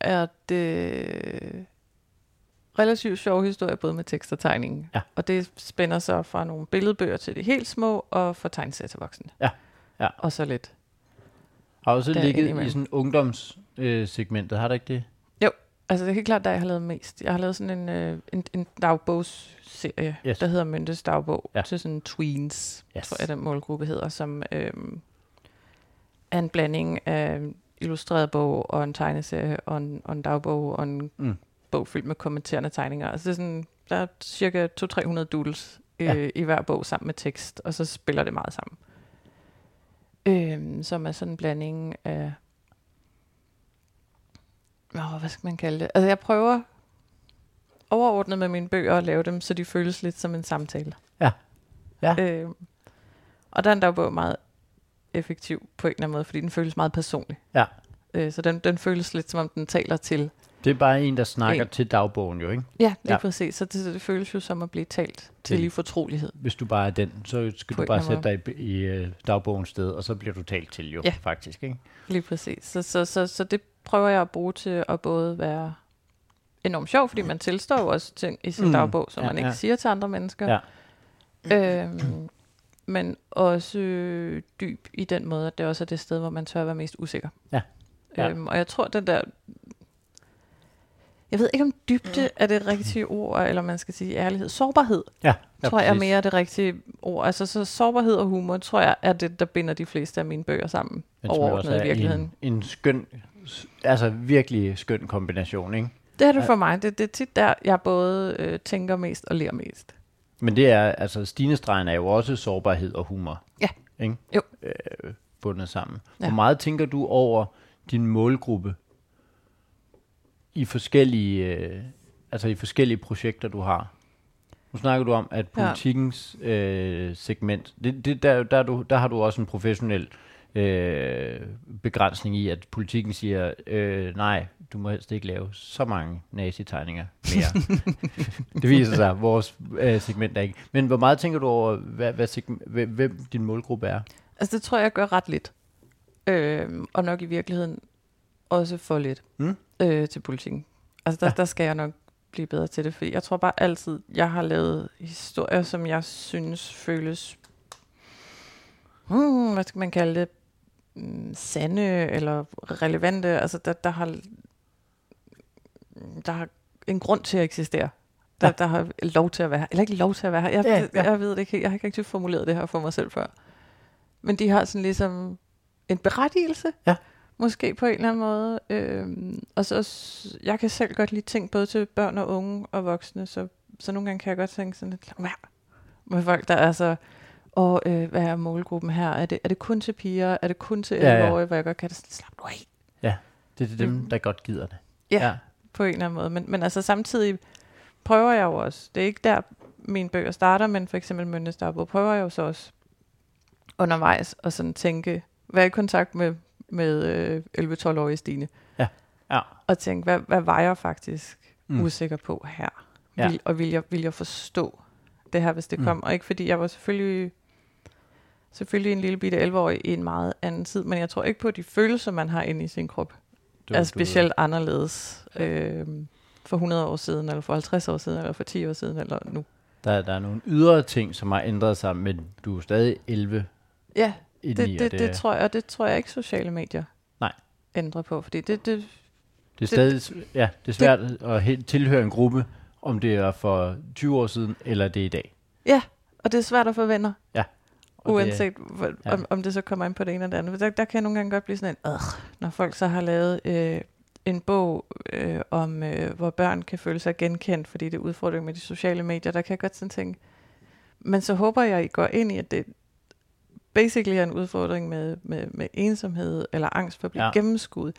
er det relativt sjov historie, både med tekst og tegning.
Ja.
Og det spænder sig fra nogle billedbøger til de helt små, og fra tegneserier til voksne.
Ja. Ja.
Og så lidt.
Har også
Der
ligget i sådan ungdomssegmentet, øh, har du ikke det?
Altså det er helt klart, der jeg har lavet mest. Jeg har lavet sådan en, øh, en, en dagbogsserie,
Yes.
der hedder Myntes dagbog,
ja.
til sådan tweens,
Yes.
tror jeg den målgruppe hedder, som øh, er en blanding af illustreret bog og en tegneserie og en, og en dagbog og en
Mm.
Bog fyldt med kommenterende tegninger. Altså det er sådan, der er cirka 200-300 doodles øh,
Ja.
i hver bog sammen med tekst, og så spiller det meget sammen. Øh, som er sådan en blanding af Åh, hvad skal man kalde det? Altså, jeg prøver overordnet med mine bøger at lave dem, så de føles lidt som en samtale.
Ja. Ja.
Øh, og der er en dagbog meget effektiv på en eller anden måde, fordi den føles meget personlig.
Ja.
Øh, så den, den føles lidt, som om den taler til.
Det er bare en, der snakker
En.
til dagbogen jo, ikke?
Ja, lige
Ja.
præcis. Så det, det føles jo som at blive talt
Til.
i fortrolighed.
Hvis du bare er den, så skal
På
du bare sætte dig i, i øh, dagbogens sted, og så bliver du talt til jo,
Ja.
faktisk, ikke?
Lige præcis. Så, så, så, så det prøver jeg at bruge til at både være enormt sjov, fordi man tilstår jo også ting i sin
Mm.
dagbog, som
Ja,
man ikke
ja.
siger til andre mennesker.
Ja.
Øhm, men også øh, dyb i den måde, at det også er det sted, hvor man tør være mest usikker.
Ja. Ja.
Øhm, og jeg tror, den der... Jeg ved ikke, om dybde er det rigtige ord, eller man skal sige ærlighed. Sårbarhed,
Ja,
ja, tror jeg er mere det rigtige ord. Altså, så sårbarhed og humor, tror jeg, er det, der binder de fleste af mine bøger sammen.
Men
overordnet i
er
virkeligheden.
En, en skøn, altså virkelig skøn kombination, ikke?
Det er det for mig. Det, det er tit der, jeg både øh, tænker mest og ler mest.
Men det er, altså Stinestregen er jo også sårbarhed og humor.
Ja.
Ikke?
Jo.
Øh, bundet sammen.
Ja.
Hvor meget tænker du over din målgruppe i forskellige, øh, altså i forskellige projekter, du har? Nu snakker du om, at
Ja.
politikens øh, segment, det, det, der, der, er du, der har du også en professionel øh, begrænsning i, at politikken siger, øh, nej, du må helst ikke lave så mange nazi-tegninger mere. det viser sig, vores øh, segment er ikke. Men hvor meget tænker du over, hvad, hvad segment, hvem din målgruppe er?
Altså, det tror jeg, jeg gør ret lidt. Øh, og nok i virkeligheden også for lidt
Mm.
øh, til politikken. Altså, der,
Ja.
der skal jeg nok blive bedre til det, fordi jeg tror bare altid, jeg har lavet historier, som jeg synes føles, hmm, hvad skal man kalde det, mm, sande eller relevante. Altså, der, der har der har en grund til at eksistere. Der,
Ja.
der har lov til at være her. Eller ikke lov til at være her. Jeg,
Ja,
ja, jeg ved det ikke. Jeg har ikke rigtig formuleret det her for mig selv før. Men de har sådan ligesom en berettigelse.
Ja.
Måske på en eller anden måde. Øhm, og så, jeg kan selv godt lide ting både til børn og unge og voksne. Så, så nogle gange kan jeg godt tænke sådan lidt, være med folk, der er så, og øh, hvad er målgruppen her? Er det, er det kun til piger? Er det kun til
Ja, ja.
11-årige, hvor jeg godt kan det sådan, slap nu af
Det er dem,
Mm.
der godt gider det.
Ja. på en eller anden måde. Men, men altså samtidig prøver jeg jo også, det er ikke der mine bøger starter, men for eksempel Mønnes prøver jeg jo så også undervejs at sådan tænke, være i kontakt med, med øh, 11-12-årige Stine,
Ja.
og tænke, hvad, hvad var jeg faktisk
Mm.
usikker på her?
Ja.
Vil, og vil jeg, vil jeg forstå det her, hvis det
Mm.
kom. Og ikke fordi jeg var selvfølgelig selvfølgelig en lille bitte 11-årig i en meget anden tid, men jeg tror ikke på, at de følelser, man har inde i sin krop,
Du,
er specielt anderledes øh, for 100 år siden, eller for 50 år siden, eller for 10 år siden, eller nu.
Der, der er nogle ydre ting, som har ændret sig, men du er stadig 11
Ja, det,
og
det, det, tror jeg, og det tror jeg ikke sociale medier
Nej.
ændrer på, fordi det, det,
det er stadig ja, det er svært at he- tilhøre en gruppe, om det er for 20 år siden, eller det er i dag.
ja, og det er svært at få venner,
Og
uanset hvor,
ja.
om, om det så kommer ind på det ene eller det andet. Der, der kan jeg nogle gange godt blive sådan en, øh, når folk så har lavet øh, en bog øh, om, øh, hvor børn kan føle sig genkendt, fordi det er udfordring med de sociale medier, der kan jeg godt sådan tænke, men så håber jeg, I går ind i, at det basically er en udfordring med, med, med ensomhed eller angst for at blive
Ja.
gennemskuet.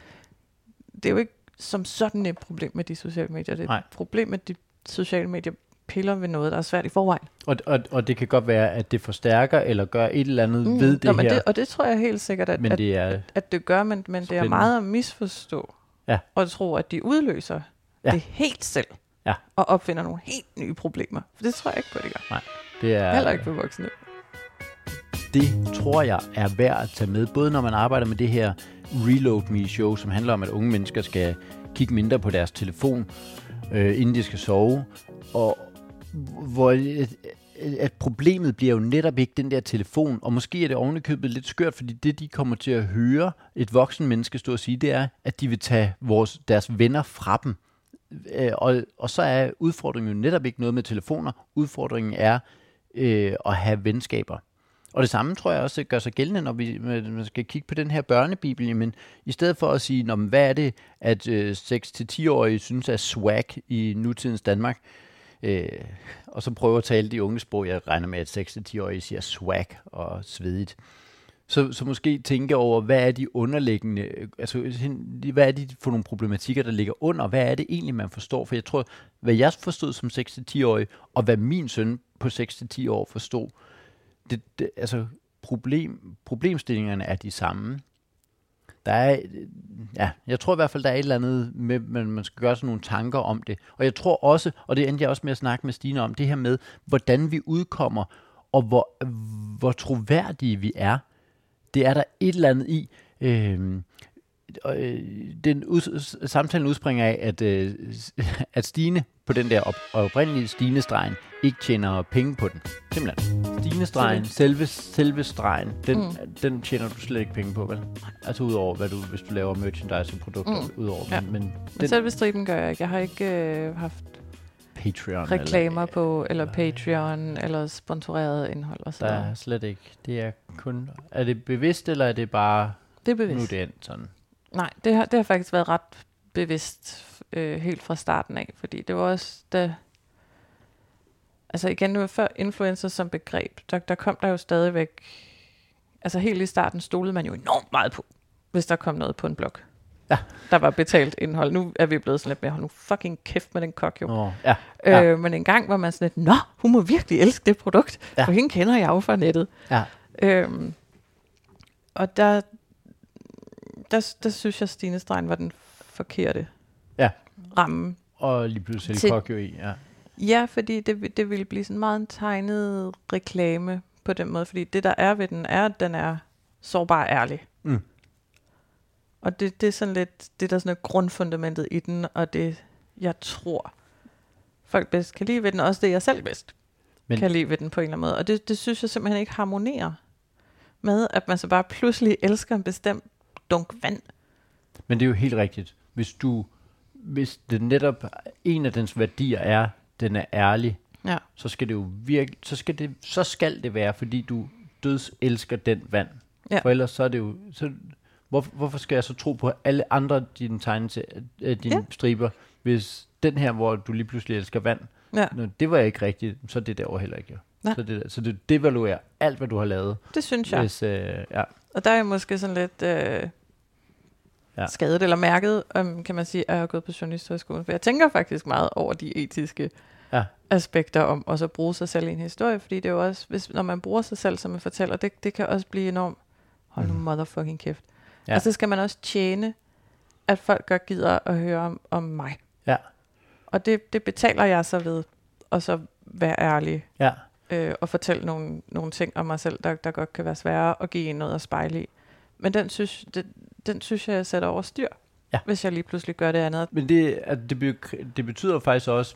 Det er jo ikke som sådan et problem med de sociale medier. Det er
Nej.
et problem med de sociale medier piller ved noget, der er svært i forvejen.
Og, og, og det kan godt være, at det forstærker eller gør et eller andet mm. ved det
Nå, men
her,
det, og det tror jeg helt sikkert, at,
men
at,
det er...
at det gør, men, men det er meget at misforstå.
Ja.
Og tro, at de udløser
Ja.
det helt selv.
Ja.
Og opfinder nogle helt nye problemer. For det tror jeg ikke på, det gør.
Det er,
Heller ikke for voksne.
Det tror jeg er værd at tage med, både når man arbejder med det her Reload Me show, som handler om, at unge mennesker skal kigge mindre på deres telefon, øh, inden de skal sove, og hvor øh, at, problemet bliver jo netop ikke den der telefon, og måske er det ovenikøbet lidt skørt, fordi det, de kommer til at høre et voksen menneske stå og sige, det er, at de vil tage vores, deres venner fra dem. Øh, og, og så er udfordringen jo netop ikke noget med telefoner. Udfordringen er øh, at have venskaber. Og det samme tror jeg også gør sig gældende, når vi øh, man skal kigge på den her børnebibel. Men i stedet for at sige, Nå, men hvad er det, at øh, 6-10-årige synes er swag i nutidens Danmark, øh, og så prøve at tale de unge sprog. Jeg regner med, at 6-10-årige siger swag og svedigt. Så, så måske tænke over, hvad er de underliggende, øh, altså hvad er de for nogle problematikker, der ligger under, hvad er det egentlig, man forstår? For jeg tror, hvad jeg forstod som 6-10-årig, og hvad min søn på 6-10 år forstod, det, det, altså problem, problemstillingerne er de samme. Der er, ja, jeg tror i hvert fald, der er et eller andet med, man, man skal gøre sig nogle tanker om det. Og jeg tror også, og det endte jeg også med at snakke med Stine om, det her med, hvordan vi udkommer, og hvor, hvor troværdige vi er. Det er der et eller andet i. Øh, øh, den ud, samtalen udspringer af, at, øh, at Stine på den der op, oprindelige Stine-stregen ikke tjener penge på den. Simpelthen. Stine-stregen, selve, selve stregen, den, mm. den tjener du slet ikke penge på, vel? Altså udover, hvad du, hvis du laver merchandise og produkter, mm. udover.
Ja.
Men, men
Men
den
selve striben gør jeg ikke. Jeg har ikke øh, haft
Patreon.
reklamer
eller,
på, eller Patreon, eller sponsoreret indhold og
Der
sådan
er slet ikke. Det er kun... Er det bevidst, eller er det bare...
Det er
Nu er
bevidst.
det endt sådan.
Nej, det har, det har faktisk været ret bevidst øh, helt fra starten af, fordi det var også da... Altså igen, nu før influencer som begreb, der, der kom der jo stadigvæk... Altså helt i starten stolede man jo enormt meget på, hvis der kom noget på en blog.
Ja.
Der var betalt indhold. Nu er vi blevet sådan lidt mere, nu fucking kæft med den kok jo.
Nå, ja.
Ja. Øh, men en gang var man sådan lidt, nå, hun må virkelig elske det produkt,
ja.
for hende kender jeg jo fra nettet.
ja.
Øhm, og der, der, der synes jeg, Stine Stein var den forkerte
Ja.
ramme.
Og lige pludselig
Til-
jo i, ja.
Ja, fordi det, vil- det ville blive sådan meget en tegnet reklame på den måde, fordi det, der er ved den, er, at den er sårbar og ærlig.
Mm.
Og det, det er sådan lidt, det der sådan er grundfundamentet i den, og det, jeg tror, folk bedst kan lide ved den, og også det, jeg selv bedst
Men,
kan lide ved den på en eller anden måde. Og det, det synes jeg simpelthen ikke harmonerer med, at man så bare pludselig elsker en bestemt dunk vand.
Men det er jo helt rigtigt. Hvis du, hvis det netop en af dens værdier er, den er ærlig,
Ja.
så skal det jo virkelig, så skal det, så skal det være, fordi du døds elsker den vand.
Ja.
For ellers så er det jo, så, hvor, hvorfor skal jeg så tro på alle andre dine tegne til, øh, dine
Ja.
striber, hvis den her, hvor du lige pludselig elsker vand,
Ja,
Nå, det var ikke rigtigt, så er det derovre heller ikke.
Nej.
Så, det, så det devaluerer alt, hvad du har lavet.
det synes jeg.
Hvis, øh, ja.
Og der er jeg måske sådan lidt øh,
Ja.
skadet eller mærket, um, kan man sige, at jeg har gået på journalisthøjskolen. For jeg tænker faktisk meget over de etiske
Ja.
aspekter om også at bruge sig selv i en historie. Fordi det er jo også, hvis, når man bruger sig selv som en fortæller, det, det kan også blive enormt, hold nu
Mhm.
motherfucking kæft.
Ja.
Og så skal man også tjene, at folk godt gider at høre om, om mig.
Ja.
Og det, det betaler jeg så ved, og så være ærlig
Ja.
øh, og fortælle nogle, nogle ting om mig selv, der, der godt kan være svære at give en noget at spejle i. Men den synes, det, den synes jeg, jeg sætter over styr,
Ja.
hvis jeg lige pludselig gør det andet.
Men det, at det, be, det betyder faktisk også,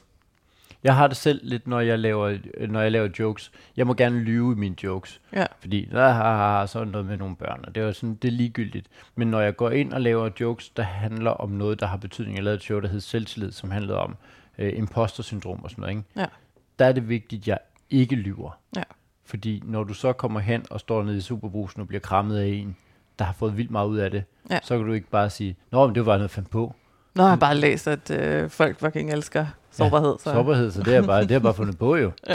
jeg har det selv lidt, når jeg laver, når jeg laver jokes. Jeg må gerne lyve i mine jokes.
Ja.
Fordi der har sådan noget med nogle børn, og det er jo sådan, det er ligegyldigt. Men når jeg går ind og laver jokes, der handler om noget, der har betydning. Jeg lavede et show, der hed Selvtillid, som handlede om øh, imposter-syndrom og sådan noget. Ikke?
Ja.
Der er det vigtigt, at jeg ikke lyver.
Ja.
Fordi når du så kommer hen og står nede i superbrusen og bliver krammet af en, der har fået vildt meget ud af det,
Ja.
så kan du ikke bare sige, Nå, men det var bare noget, jeg fandt på.
Nå, jeg har bare læst, at øh, folk fucking elsker sårbarhed. Så.
Sårbarhed, så det er bare, det er bare fundet på jo.
Ja.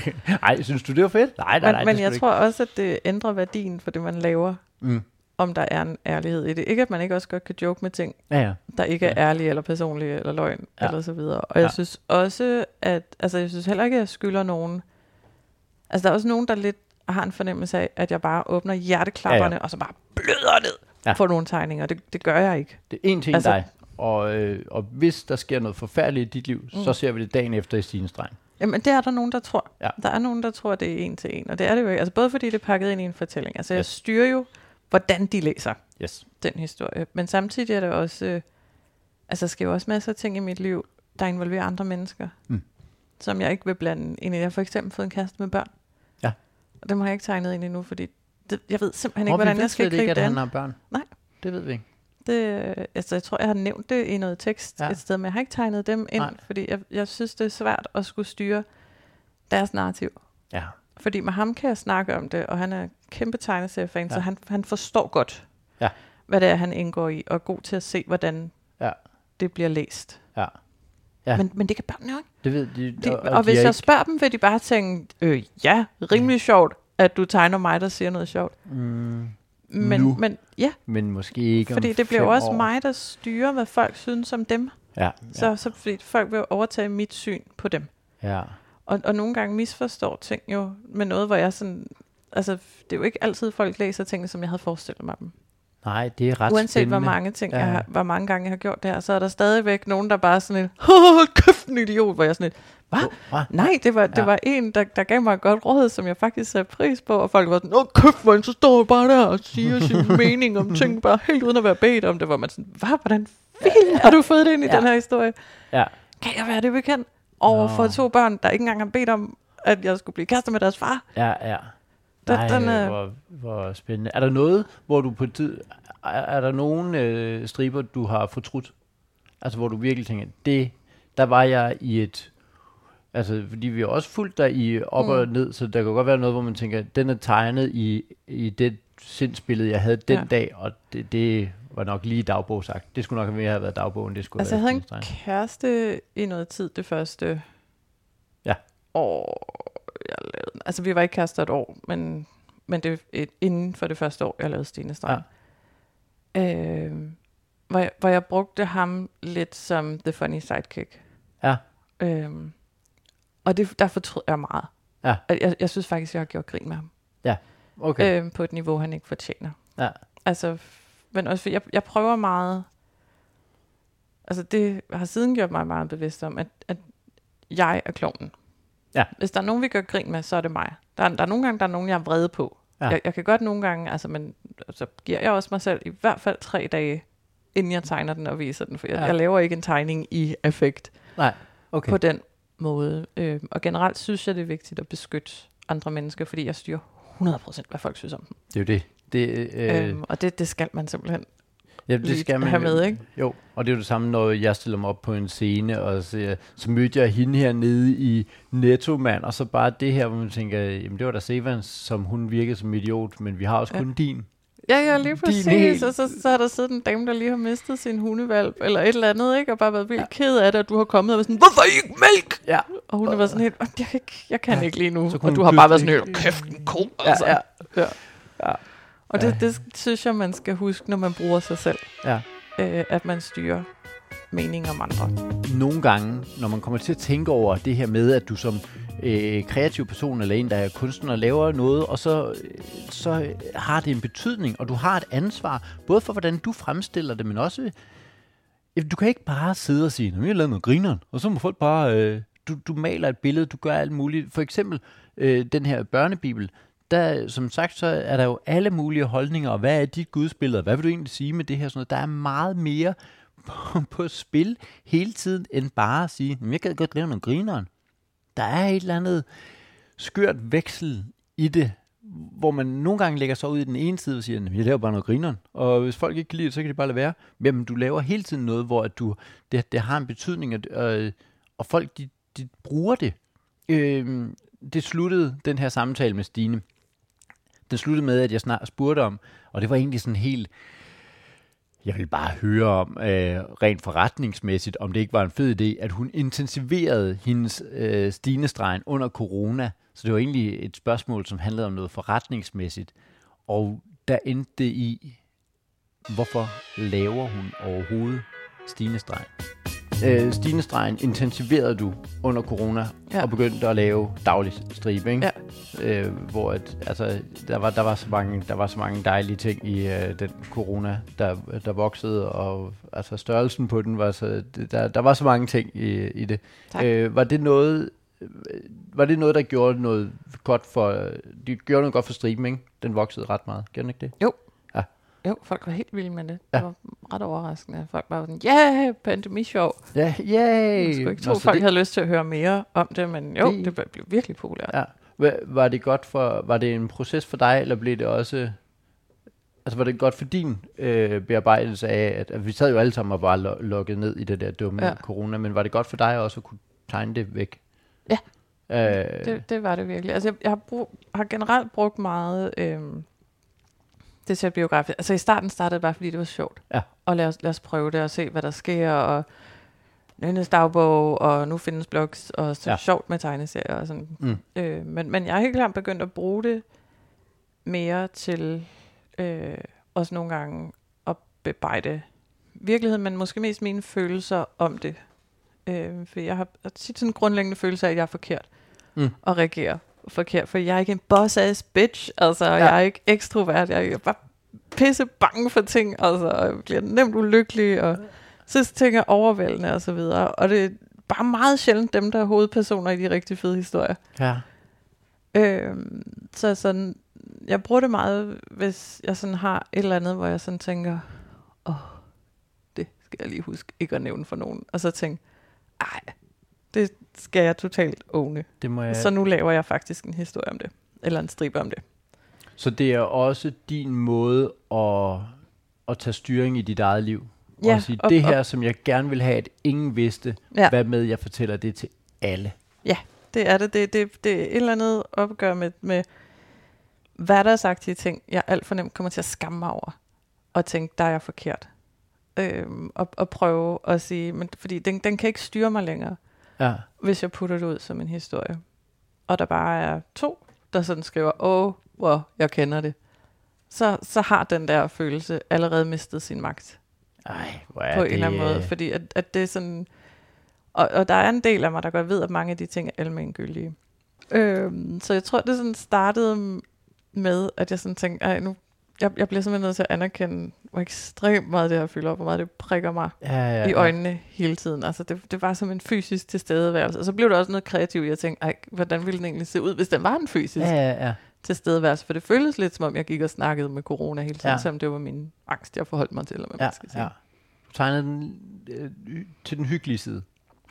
Ej, synes du, det var fedt? Nej, nej,
Men,
nej.
men jeg tror også, at det ændrer værdien for det, man laver,
Mm.
om der er en ærlighed i det. Ikke, at man ikke også godt kan joke med ting,
Ja, ja.
der ikke er
Ja.
ærlige eller personlige eller løgn
Ja.
eller så videre. Og jeg
Ja.
synes også, at altså jeg synes heller ikke, at jeg skylder nogen. Altså der er også nogen, der lidt har en fornemmelse af, at jeg bare åbner hjerteklapperne,
Ja,
ja, og så bare bløder ned
Ja.
på nogle tegninger. Det, det gør jeg ikke.
Det er en en
Altså-
dig. Og, øh, og hvis der sker noget forfærdeligt i dit liv, mm. så ser vi det dagen efter i Stines streng.
Jamen, det er der nogen, der tror.
Ja.
Der er nogen, der tror, det er en til en. Og det er det jo ikke. Altså både fordi det er pakket ind i en fortælling. Altså jeg
Yes.
styrer jo, hvordan de læser
Yes.
den historie. Men samtidig er der også... Øh, altså der sker jo også masser af ting i mit liv, der involverer andre mennesker.
Mm.
Som jeg ikke vil blande ind i. Jeg har for eksempel fået en kæreste med børn. Og dem har jeg ikke tegnet ind endnu, fordi det, jeg ved simpelthen ikke, hvordan jeg skal
slet ikke,
gribe
at
det
han
an.
har børn.
Nej.
Det ved vi ikke.
Det, altså, jeg tror, jeg har nævnt det i noget tekst
Ja.
et sted, men jeg har ikke tegnet dem ind,
Nej.
Fordi jeg, jeg synes, det er svært at skulle styre deres narrativ.
Ja.
Fordi med ham kan jeg snakke om det, og han er kæmpe tegneseriefan,
ja.
så han, han forstår godt,
Ja.
hvad det er, han indgår i, og er god til at se, hvordan
Ja.
det bliver læst.
Ja. Ja.
Men, men det kan børnene jo ikke.
Det ved de.
De,
og,
og,
og,
hvis jeg
ikke,
spørger dem, vil de bare tænke, øh, ja, rimelig sjovt, at du tegner mig, der siger noget sjovt.
mm,
Men,
Nu.
men ja,
men måske ikke
fordi det bliver også
år.
mig, der styrer, hvad folk synes om dem.
Ja.
Så,
Ja.
så fordi folk vil overtage mit syn på dem.
ja.
Og, og nogle gange misforstår ting jo med noget, hvor jeg sådan... Altså, det er jo ikke altid, folk læser tingene, som jeg havde forestillet mig dem.
Nej, det er ret
Uanset
spændende.
hvor mange ting,
Ja.
jeg har, hvor mange gange jeg har gjort det her, så er der stadigvæk nogen, der bare sådan hold kæft, en idiot, hvor jeg sådan et, hvad?
Hva?
Nej, det var, det
Ja.
var en, der, der gav mig et godt råd, som jeg faktisk satte pris på, og folk var sådan, åh kæft, man, så står jeg bare der og siger sin mening om ting, bare helt uden at være bedt om det, hvor man sådan, hvad, hvordan fint har du fået det ind i
Ja.
den her historie?
Ja.
Kan jeg være det bekendt over for to børn, der ikke engang har bedt om, at jeg skulle blive kæreste med deres far?
Ja, ja.
Den-
Nej,
den er-
hvor, hvor spændende. Er der noget, hvor du på tid... Er, er der nogen øh, striber, du har fortrudt? Altså, hvor du virkelig tænker, det... Der var jeg i et... Altså, fordi vi har også fulgt dig i op mm. og ned, så der kan godt være noget, hvor man tænker, den er tegnet i, i det sindsbillede, jeg havde den ja. Dag, og det, det var nok lige dagbog sagt. Det skulle nok mere have været dagbogen, det skulle
Altså, jeg havde en kæreste i noget tid det første
Ja.
år, jeg lavede. Altså, vi var ikke kærester et år, men, men det et, inden for det første år, jeg lavede Stine Strand. Ja. Øh, hvor, jeg, hvor jeg brugte ham lidt som the funny sidekick.
Ja.
Øh, og det, der fortrød jeg meget.
Ja.
Jeg, jeg synes faktisk, jeg har gjort grin med ham.
Okay.
Øh, på et niveau, han ikke fortjener.
Ja.
Altså, men også, jeg, jeg prøver meget, altså det har siden gjort mig meget bevidst om, at, at jeg er klovnen.
Ja.
Hvis der er nogen, vi gør grin med, så er det mig. Der er, der er nogle gange, der er nogen, jeg er vrede på.
Ja.
Jeg, jeg kan godt nogle gange, altså, men så giver jeg også mig selv i hvert fald tre dage, inden jeg tegner den og viser den, for jeg,
Ja.
ja. jeg laver ikke en tegning i effekt
Nej, okay.
på den måde. Øh, og generelt synes jeg, det er vigtigt at beskytte andre mennesker, fordi jeg styrer 100% hvad folk synes om dem.
Det er jo det. det øh,
Øhm, og det, det skal man simpelthen
Ja, det skal man
have med, ikke?
Jo, og det er jo det samme, når jeg stiller mig op på en scene, og så, så mødte jeg hende her nede i Netto, mand, og så bare det her, hvor man tænker, jamen det var da Sevans, som hun virkede som idiot, men vi har også
Ja.
kun din.
Ja, ja, lige præcis.
helt-
Og så, så har der siddet en dame, der lige har mistet sin hundevalp, eller et eller andet, ikke? Og bare været vildt ja. ked af det, at du har kommet og været sådan, hvorfor ikke mælk?
Ja.
Og hun har været sådan helt, "Åh, jeg kan ikke, jeg kan
Ja.
ikke lige nu.
Så
Og du har bare været sådan helt, kæft en ko,
Ja,
altså.
ja.
ja.
Ja.
Og det, det synes jeg, man skal huske, når man bruger sig selv.
Ja.
Øh, at man styrer mening om andre.
Nogle gange, når man kommer til at tænke over det her med, at du som øh, kreativ person eller en, der er kunstner, laver noget, og så, øh, så har det en betydning, og du har et ansvar, både for hvordan du fremstiller det, men også, du kan ikke bare sidde og sige, jeg har lavet noget grineren, og så må folk bare øh, du, du maler et billede, du gør alt muligt. For eksempel øh, den her børnebibel, der, som sagt, så er der jo alle mulige holdninger, og hvad er dit gudsbillede, hvad vil du egentlig sige med det her? Sådan noget. Der er meget mere på, på spil hele tiden, end bare at sige, jeg kan godt lave nogle grineren. Der er et eller andet skørt veksel i det, hvor man nogle gange lægger sig ud i den ene side og siger, jeg laver bare noget grineren, og hvis folk ikke kan lide det, så kan de bare lade være. Men du laver hele tiden noget, hvor at du, det, det har en betydning, og, og, øh, og folk de, de bruger det. Øh, det sluttede den her samtale med Stine. Den sluttede med, at jeg snart spurgte om, og det var egentlig sådan helt, jeg ville bare høre om, øh, rent forretningsmæssigt, om det ikke var en fed idé, at hun intensiverede hendes øh, stinestregen under corona. Så det var egentlig et spørgsmål, som handlede om noget forretningsmæssigt. Og der endte det i, hvorfor laver hun overhovedet stinestregen? Øh, stinestregen intensiverede du under corona,
Ja.
og begyndte at lave daglig stribe, ikke?
Ja.
øh, hvor at, altså, der, var, der, var så mange, der var så mange dejlige ting i øh, den corona, der, der voksede, og altså, størrelsen på den var så, der, der var så mange ting i, i det.
Tak.
Øh, var det noget, var det noget, der gjorde noget godt for, det gjorde noget godt for ikke? Den voksede ret meget, gjorde den ikke det?
Jo, folk var helt vilde med det.
Ja.
Det var ret overraskende. Folk var sådan, ja, yeah, pandemishow.
Ja, yay!
Jeg skulle ikke tro,
Nå,
folk
det,
havde lyst til at høre mere om det, men jo,
Det-
det, blev virkelig populært.
Ja. Var det godt for, var det en proces for dig, eller blev det også, altså var det godt for din øh, bearbejdelse af, at, at vi sad jo alle sammen og var lo- lukket ned i det der dumme
Ja.
corona, men var det godt for dig også at kunne tegne det væk?
Ja.
Øh,
Det, det var det virkelig. Altså, jeg, jeg har, brug, har generelt brugt meget øhm, det til biografisk. Altså, i starten startede det bare, fordi det var sjovt.
Ja.
Og lad os, lad os prøve det og se, hvad der sker, og Nynnes dagbog, og nu findes blogs, og så ja. Sjovt med tegneserier og sådan.
Mm.
Øh, men, men jeg har helt klart begyndt at bruge det mere til øh, også nogle gange at bebrejde virkeligheden, men måske mest mine følelser om det. Øh, for jeg har, jeg har tit sådan en grundlæggende følelse af, at jeg er forkert
Mm.
og reagerer forkert, for jeg er ikke en boss-ass bitch, altså ja. Jeg er ikke ekstrovert, jeg er bare pisse bange for ting, altså, og jeg bliver nemt ulykkelig, og så ting er overvældende og så videre, og det er bare meget sjældent dem, der er hovedpersoner i de rigtig fede historier.
ja.
Øhm, så sådan, jeg bruger det meget, hvis jeg sådan har et eller andet, hvor jeg sådan tænker, åh, det skal jeg lige huske ikke at nævne for nogen. Og så tænke, ej, det skal jeg totalt åne.
Det må
Ja.
jeg,
Så nu laver jeg faktisk en historie om det. Eller en stribe om det.
så det er også din måde at, at tage styring i dit eget liv?
Ja,
og sige,
og-
det her, som jeg gerne vil have, at ingen vidste,
Ja.
ja. hvad med, jeg fortæller det til alle.
Det er det. Det, det, det er et eller andet opgør med, med hverdagsagtige ting, jeg alt for nemt kommer til at skamme mig over. Og tænke, der er jeg forkert. Øhm, og, og prøve at sige, men fordi den, den kan ikke styre mig længere.
Ja.
hvis jeg putter det ud som en historie. Og der bare er to, der sådan skriver, åh, wow, jeg kender det. Så, så har den der følelse allerede mistet sin magt
Ej, hvor er
på
det,
en eller anden måde. Fordi at, at det er sådan... Og, og der er en del af mig, der godt ved, at mange af de ting er almengyldige. Øhm, så jeg tror, det sådan startede med, at jeg sådan tænkte, nu, jeg, jeg bliver simpelthen nødt til at anerkende, hvor ekstremt meget det her fylder op, hvor meget det prikker mig
ja, ja,
ja, i øjnene hele tiden. Altså det, det var som en fysisk tilstedeværelse. Og så blev det også noget kreativt. Jeg tænkte, ej, hvordan ville den egentlig se ud, hvis den var en fysisk
Ja,
ja.
ja,
tilstedeværelse? For det føltes lidt som om, jeg gik og snakkede med corona hele tiden, ja. Selvom det var min angst, jeg forholdt mig til, eller hvad
ja,
man skal sige.
ja. Du tegnede den øh, til den hyggelige side.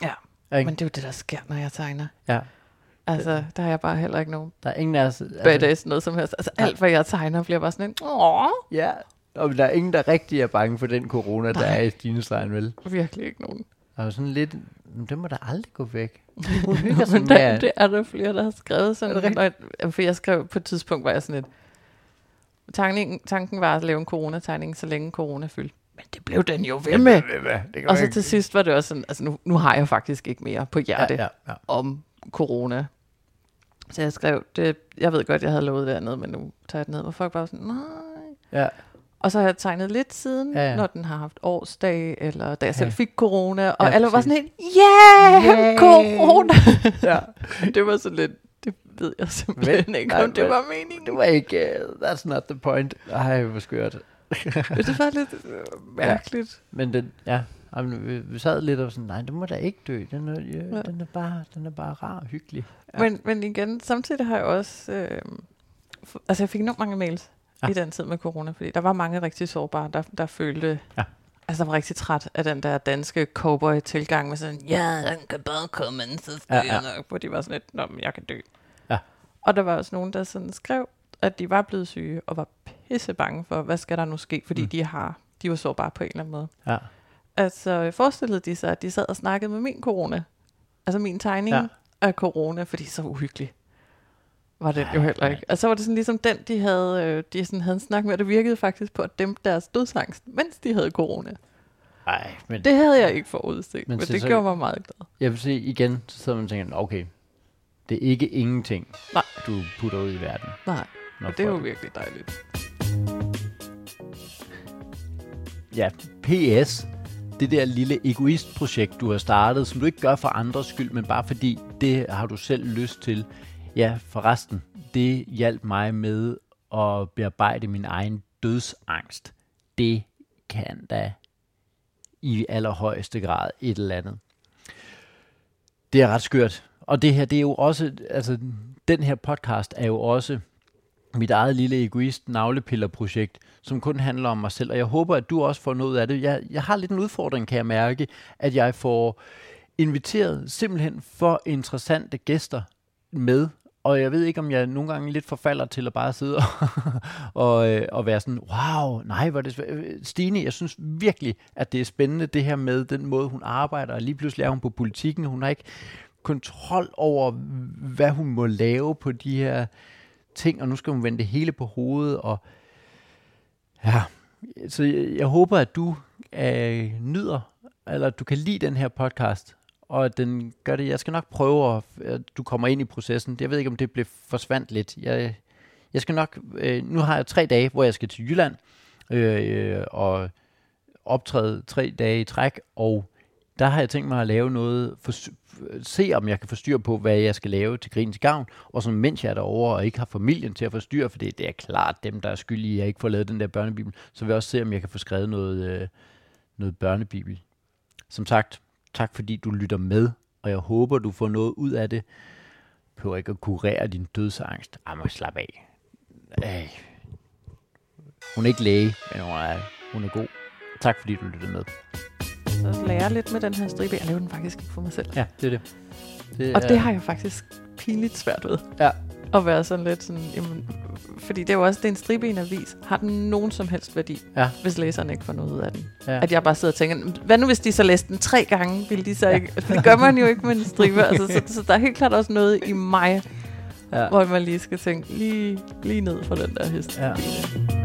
Ja.
Ikke?
Men det er jo det, der sker, når jeg tegner.
Ja.
Altså, der har jeg bare heller ikke nogen
Der er ingen af os... Altså,
badass noget som helst. Altså, alt, hvad jeg tegner, bliver bare sådan en, åh,
Ja, og der er ingen, der rigtig er bange for den corona, der
Nej.
er i Stinestregen, vel?
virkelig ikke nogen.
Og sådan lidt, "Men det må da aldrig gå væk. Sig
Men der,
at-
det er der flere, der har skrevet sådan.
Er det
jeg, for jeg skrev på et tidspunkt, var jeg sådan et... Tanken, tanken var at lave en coronategning, så længe corona fyldte. Men det blev den jo ved med.
Det kan
Og så til sidst var det også sådan, altså nu, nu har jeg faktisk ikke mere på hjerte
Ja, ja, ja.
om corona. Så jeg skrev, det, jeg ved godt, jeg havde lovet det andet, men nu tager jeg det ned, hvor folk bare var sådan, nej.
ja.
Og så har jeg tegnet lidt siden,
Ja, ja.
når den har haft årsdag, eller da jeg selv
Ja.
fik corona, og
Ja,
alle var
præcis.
sådan helt, yeah,
Yay!
corona!
ja.
det var så lidt, det ved jeg simpelthen
Men-
ikke,
nej,
om det
men-
var meningen.
Det var ikke, uh, that's not the point. Ej, hvor skørt.
det var lidt øh, mærkeligt.
Men den, ja, jamen, vi, vi sad lidt og sådan, nej, den må da ikke dø. Den er, ja,
Ja.
den er, bare, den er bare rar og hyggelig. Ja.
Men, men igen, samtidig har jeg også... Øh, f- altså, jeg fik enormt mange mails
Ja.
i den tid med corona, fordi der var mange rigtig sårbare, der, der følte...
Ja.
Altså, der var rigtig træt af den der danske cowboy-tilgang med sådan, ja, den kan bare komme, så skal
Ja,
ja,
ja.
nok. Hvor de var sådan lidt, nå, men jeg kan dø.
Ja.
Og der var også nogen, der sådan skrev, at de var blevet syge, og var pisse bange for, hvad skal der nu ske, fordi
mm.
de har de var sårbare på en eller anden måde.
Ja.
Altså, forestillede de sig, at de sad og snakkede med min corona. Altså min tegning
Ja.
af corona, fordi så uhyggelig var det jo heller ikke. Og så var det sådan ligesom den, de havde, øh, de sådan havde en snak med, og det virkede faktisk på at dæmpe deres dødsangst, mens de havde corona.
Ej, men
Det havde jeg ikke forudset,
Men
men, det
så-
gjorde mig meget glad.
jeg vil sige igen, så sidder man og tænker, okay, det er ikke ingenting,
Nej.
du putter ud i verden.
Nej, og det er jo virkelig dejligt.
Ja, PS. Det der lille egoistprojekt, du har startet, som du ikke gør for andres skyld, men bare fordi det har du selv lyst til. Ja, forresten, det hjalp mig med at bearbejde min egen dødsangst. Det kan da i allerhøjeste grad et eller andet. Det er ret skørt. Og det her, det er jo også, altså, den her podcast er jo også mit eget lille egoist navlepillerprojekt, som kun handler om mig selv. Og jeg håber, at du også får noget af det. Jeg, jeg har lidt en udfordring, kan jeg mærke, at jeg får inviteret simpelthen for interessante gæster med. Og jeg ved ikke, om jeg nogle gange lidt forfalder til at bare sidde og, og, øh, og være sådan, wow, nej, hvor er det svæ- øh, Stine, jeg synes virkelig, at det er spændende, det her med den måde, hun arbejder. Og lige pludselig er hun på politikken. Hun har ikke kontrol over, hvad hun må lave på de her ting, og nu skal hun vende det hele på hovedet, og ja, så jeg, jeg håber, at du øh, nyder, eller at du kan lide den her podcast, og at den gør det, jeg skal nok prøve, at, at du kommer ind i processen. Jeg ved ikke, om det blev forsvandt lidt. Jeg, jeg skal nok, øh, nu har jeg tre dage, hvor jeg skal til Jylland, øh, og optræde tre dage i træk, og der har jeg tænkt mig at lave noget, for, se om jeg kan få styr på, hvad jeg skal lave til Grins Gavn, og så mens jeg er derovre og ikke har familien til at forstyrre, for det, det er klart dem, der er skyldige, at jeg ikke får lavet den der børnebibel, så vil jeg også se, om jeg kan få skrevet noget, øh, noget børnebibel. Som sagt, tak fordi du lytter med, og jeg håber, du får noget ud af det. Behøver ikke at kurere din dødsangst. Ej, må slap af. Ej. Hun er ikke læge, men hun er, hun er god. Tak fordi du lyttede med.
Så lære lidt med den her stribe. Jeg laver den faktisk ikke for mig selv.
Ja, det er det. det
Og det har jeg faktisk pinligt svært ved.
Ja.
At være sådan lidt sådan, jamen, fordi det er jo også, det er en stribe i en avis. Har den nogen som helst værdi,
Ja.
hvis læseren ikke får noget ud af den?
Ja.
At jeg bare sidder og tænker, hvad nu hvis de så læste den tre gange, ville de så ikke... For det gør man jo ikke med en stribe. Altså, så, så der er helt klart også noget i mig,
Ja.
hvor man lige skal tænke lige, lige ned for den der hest.
Ja.
Ja.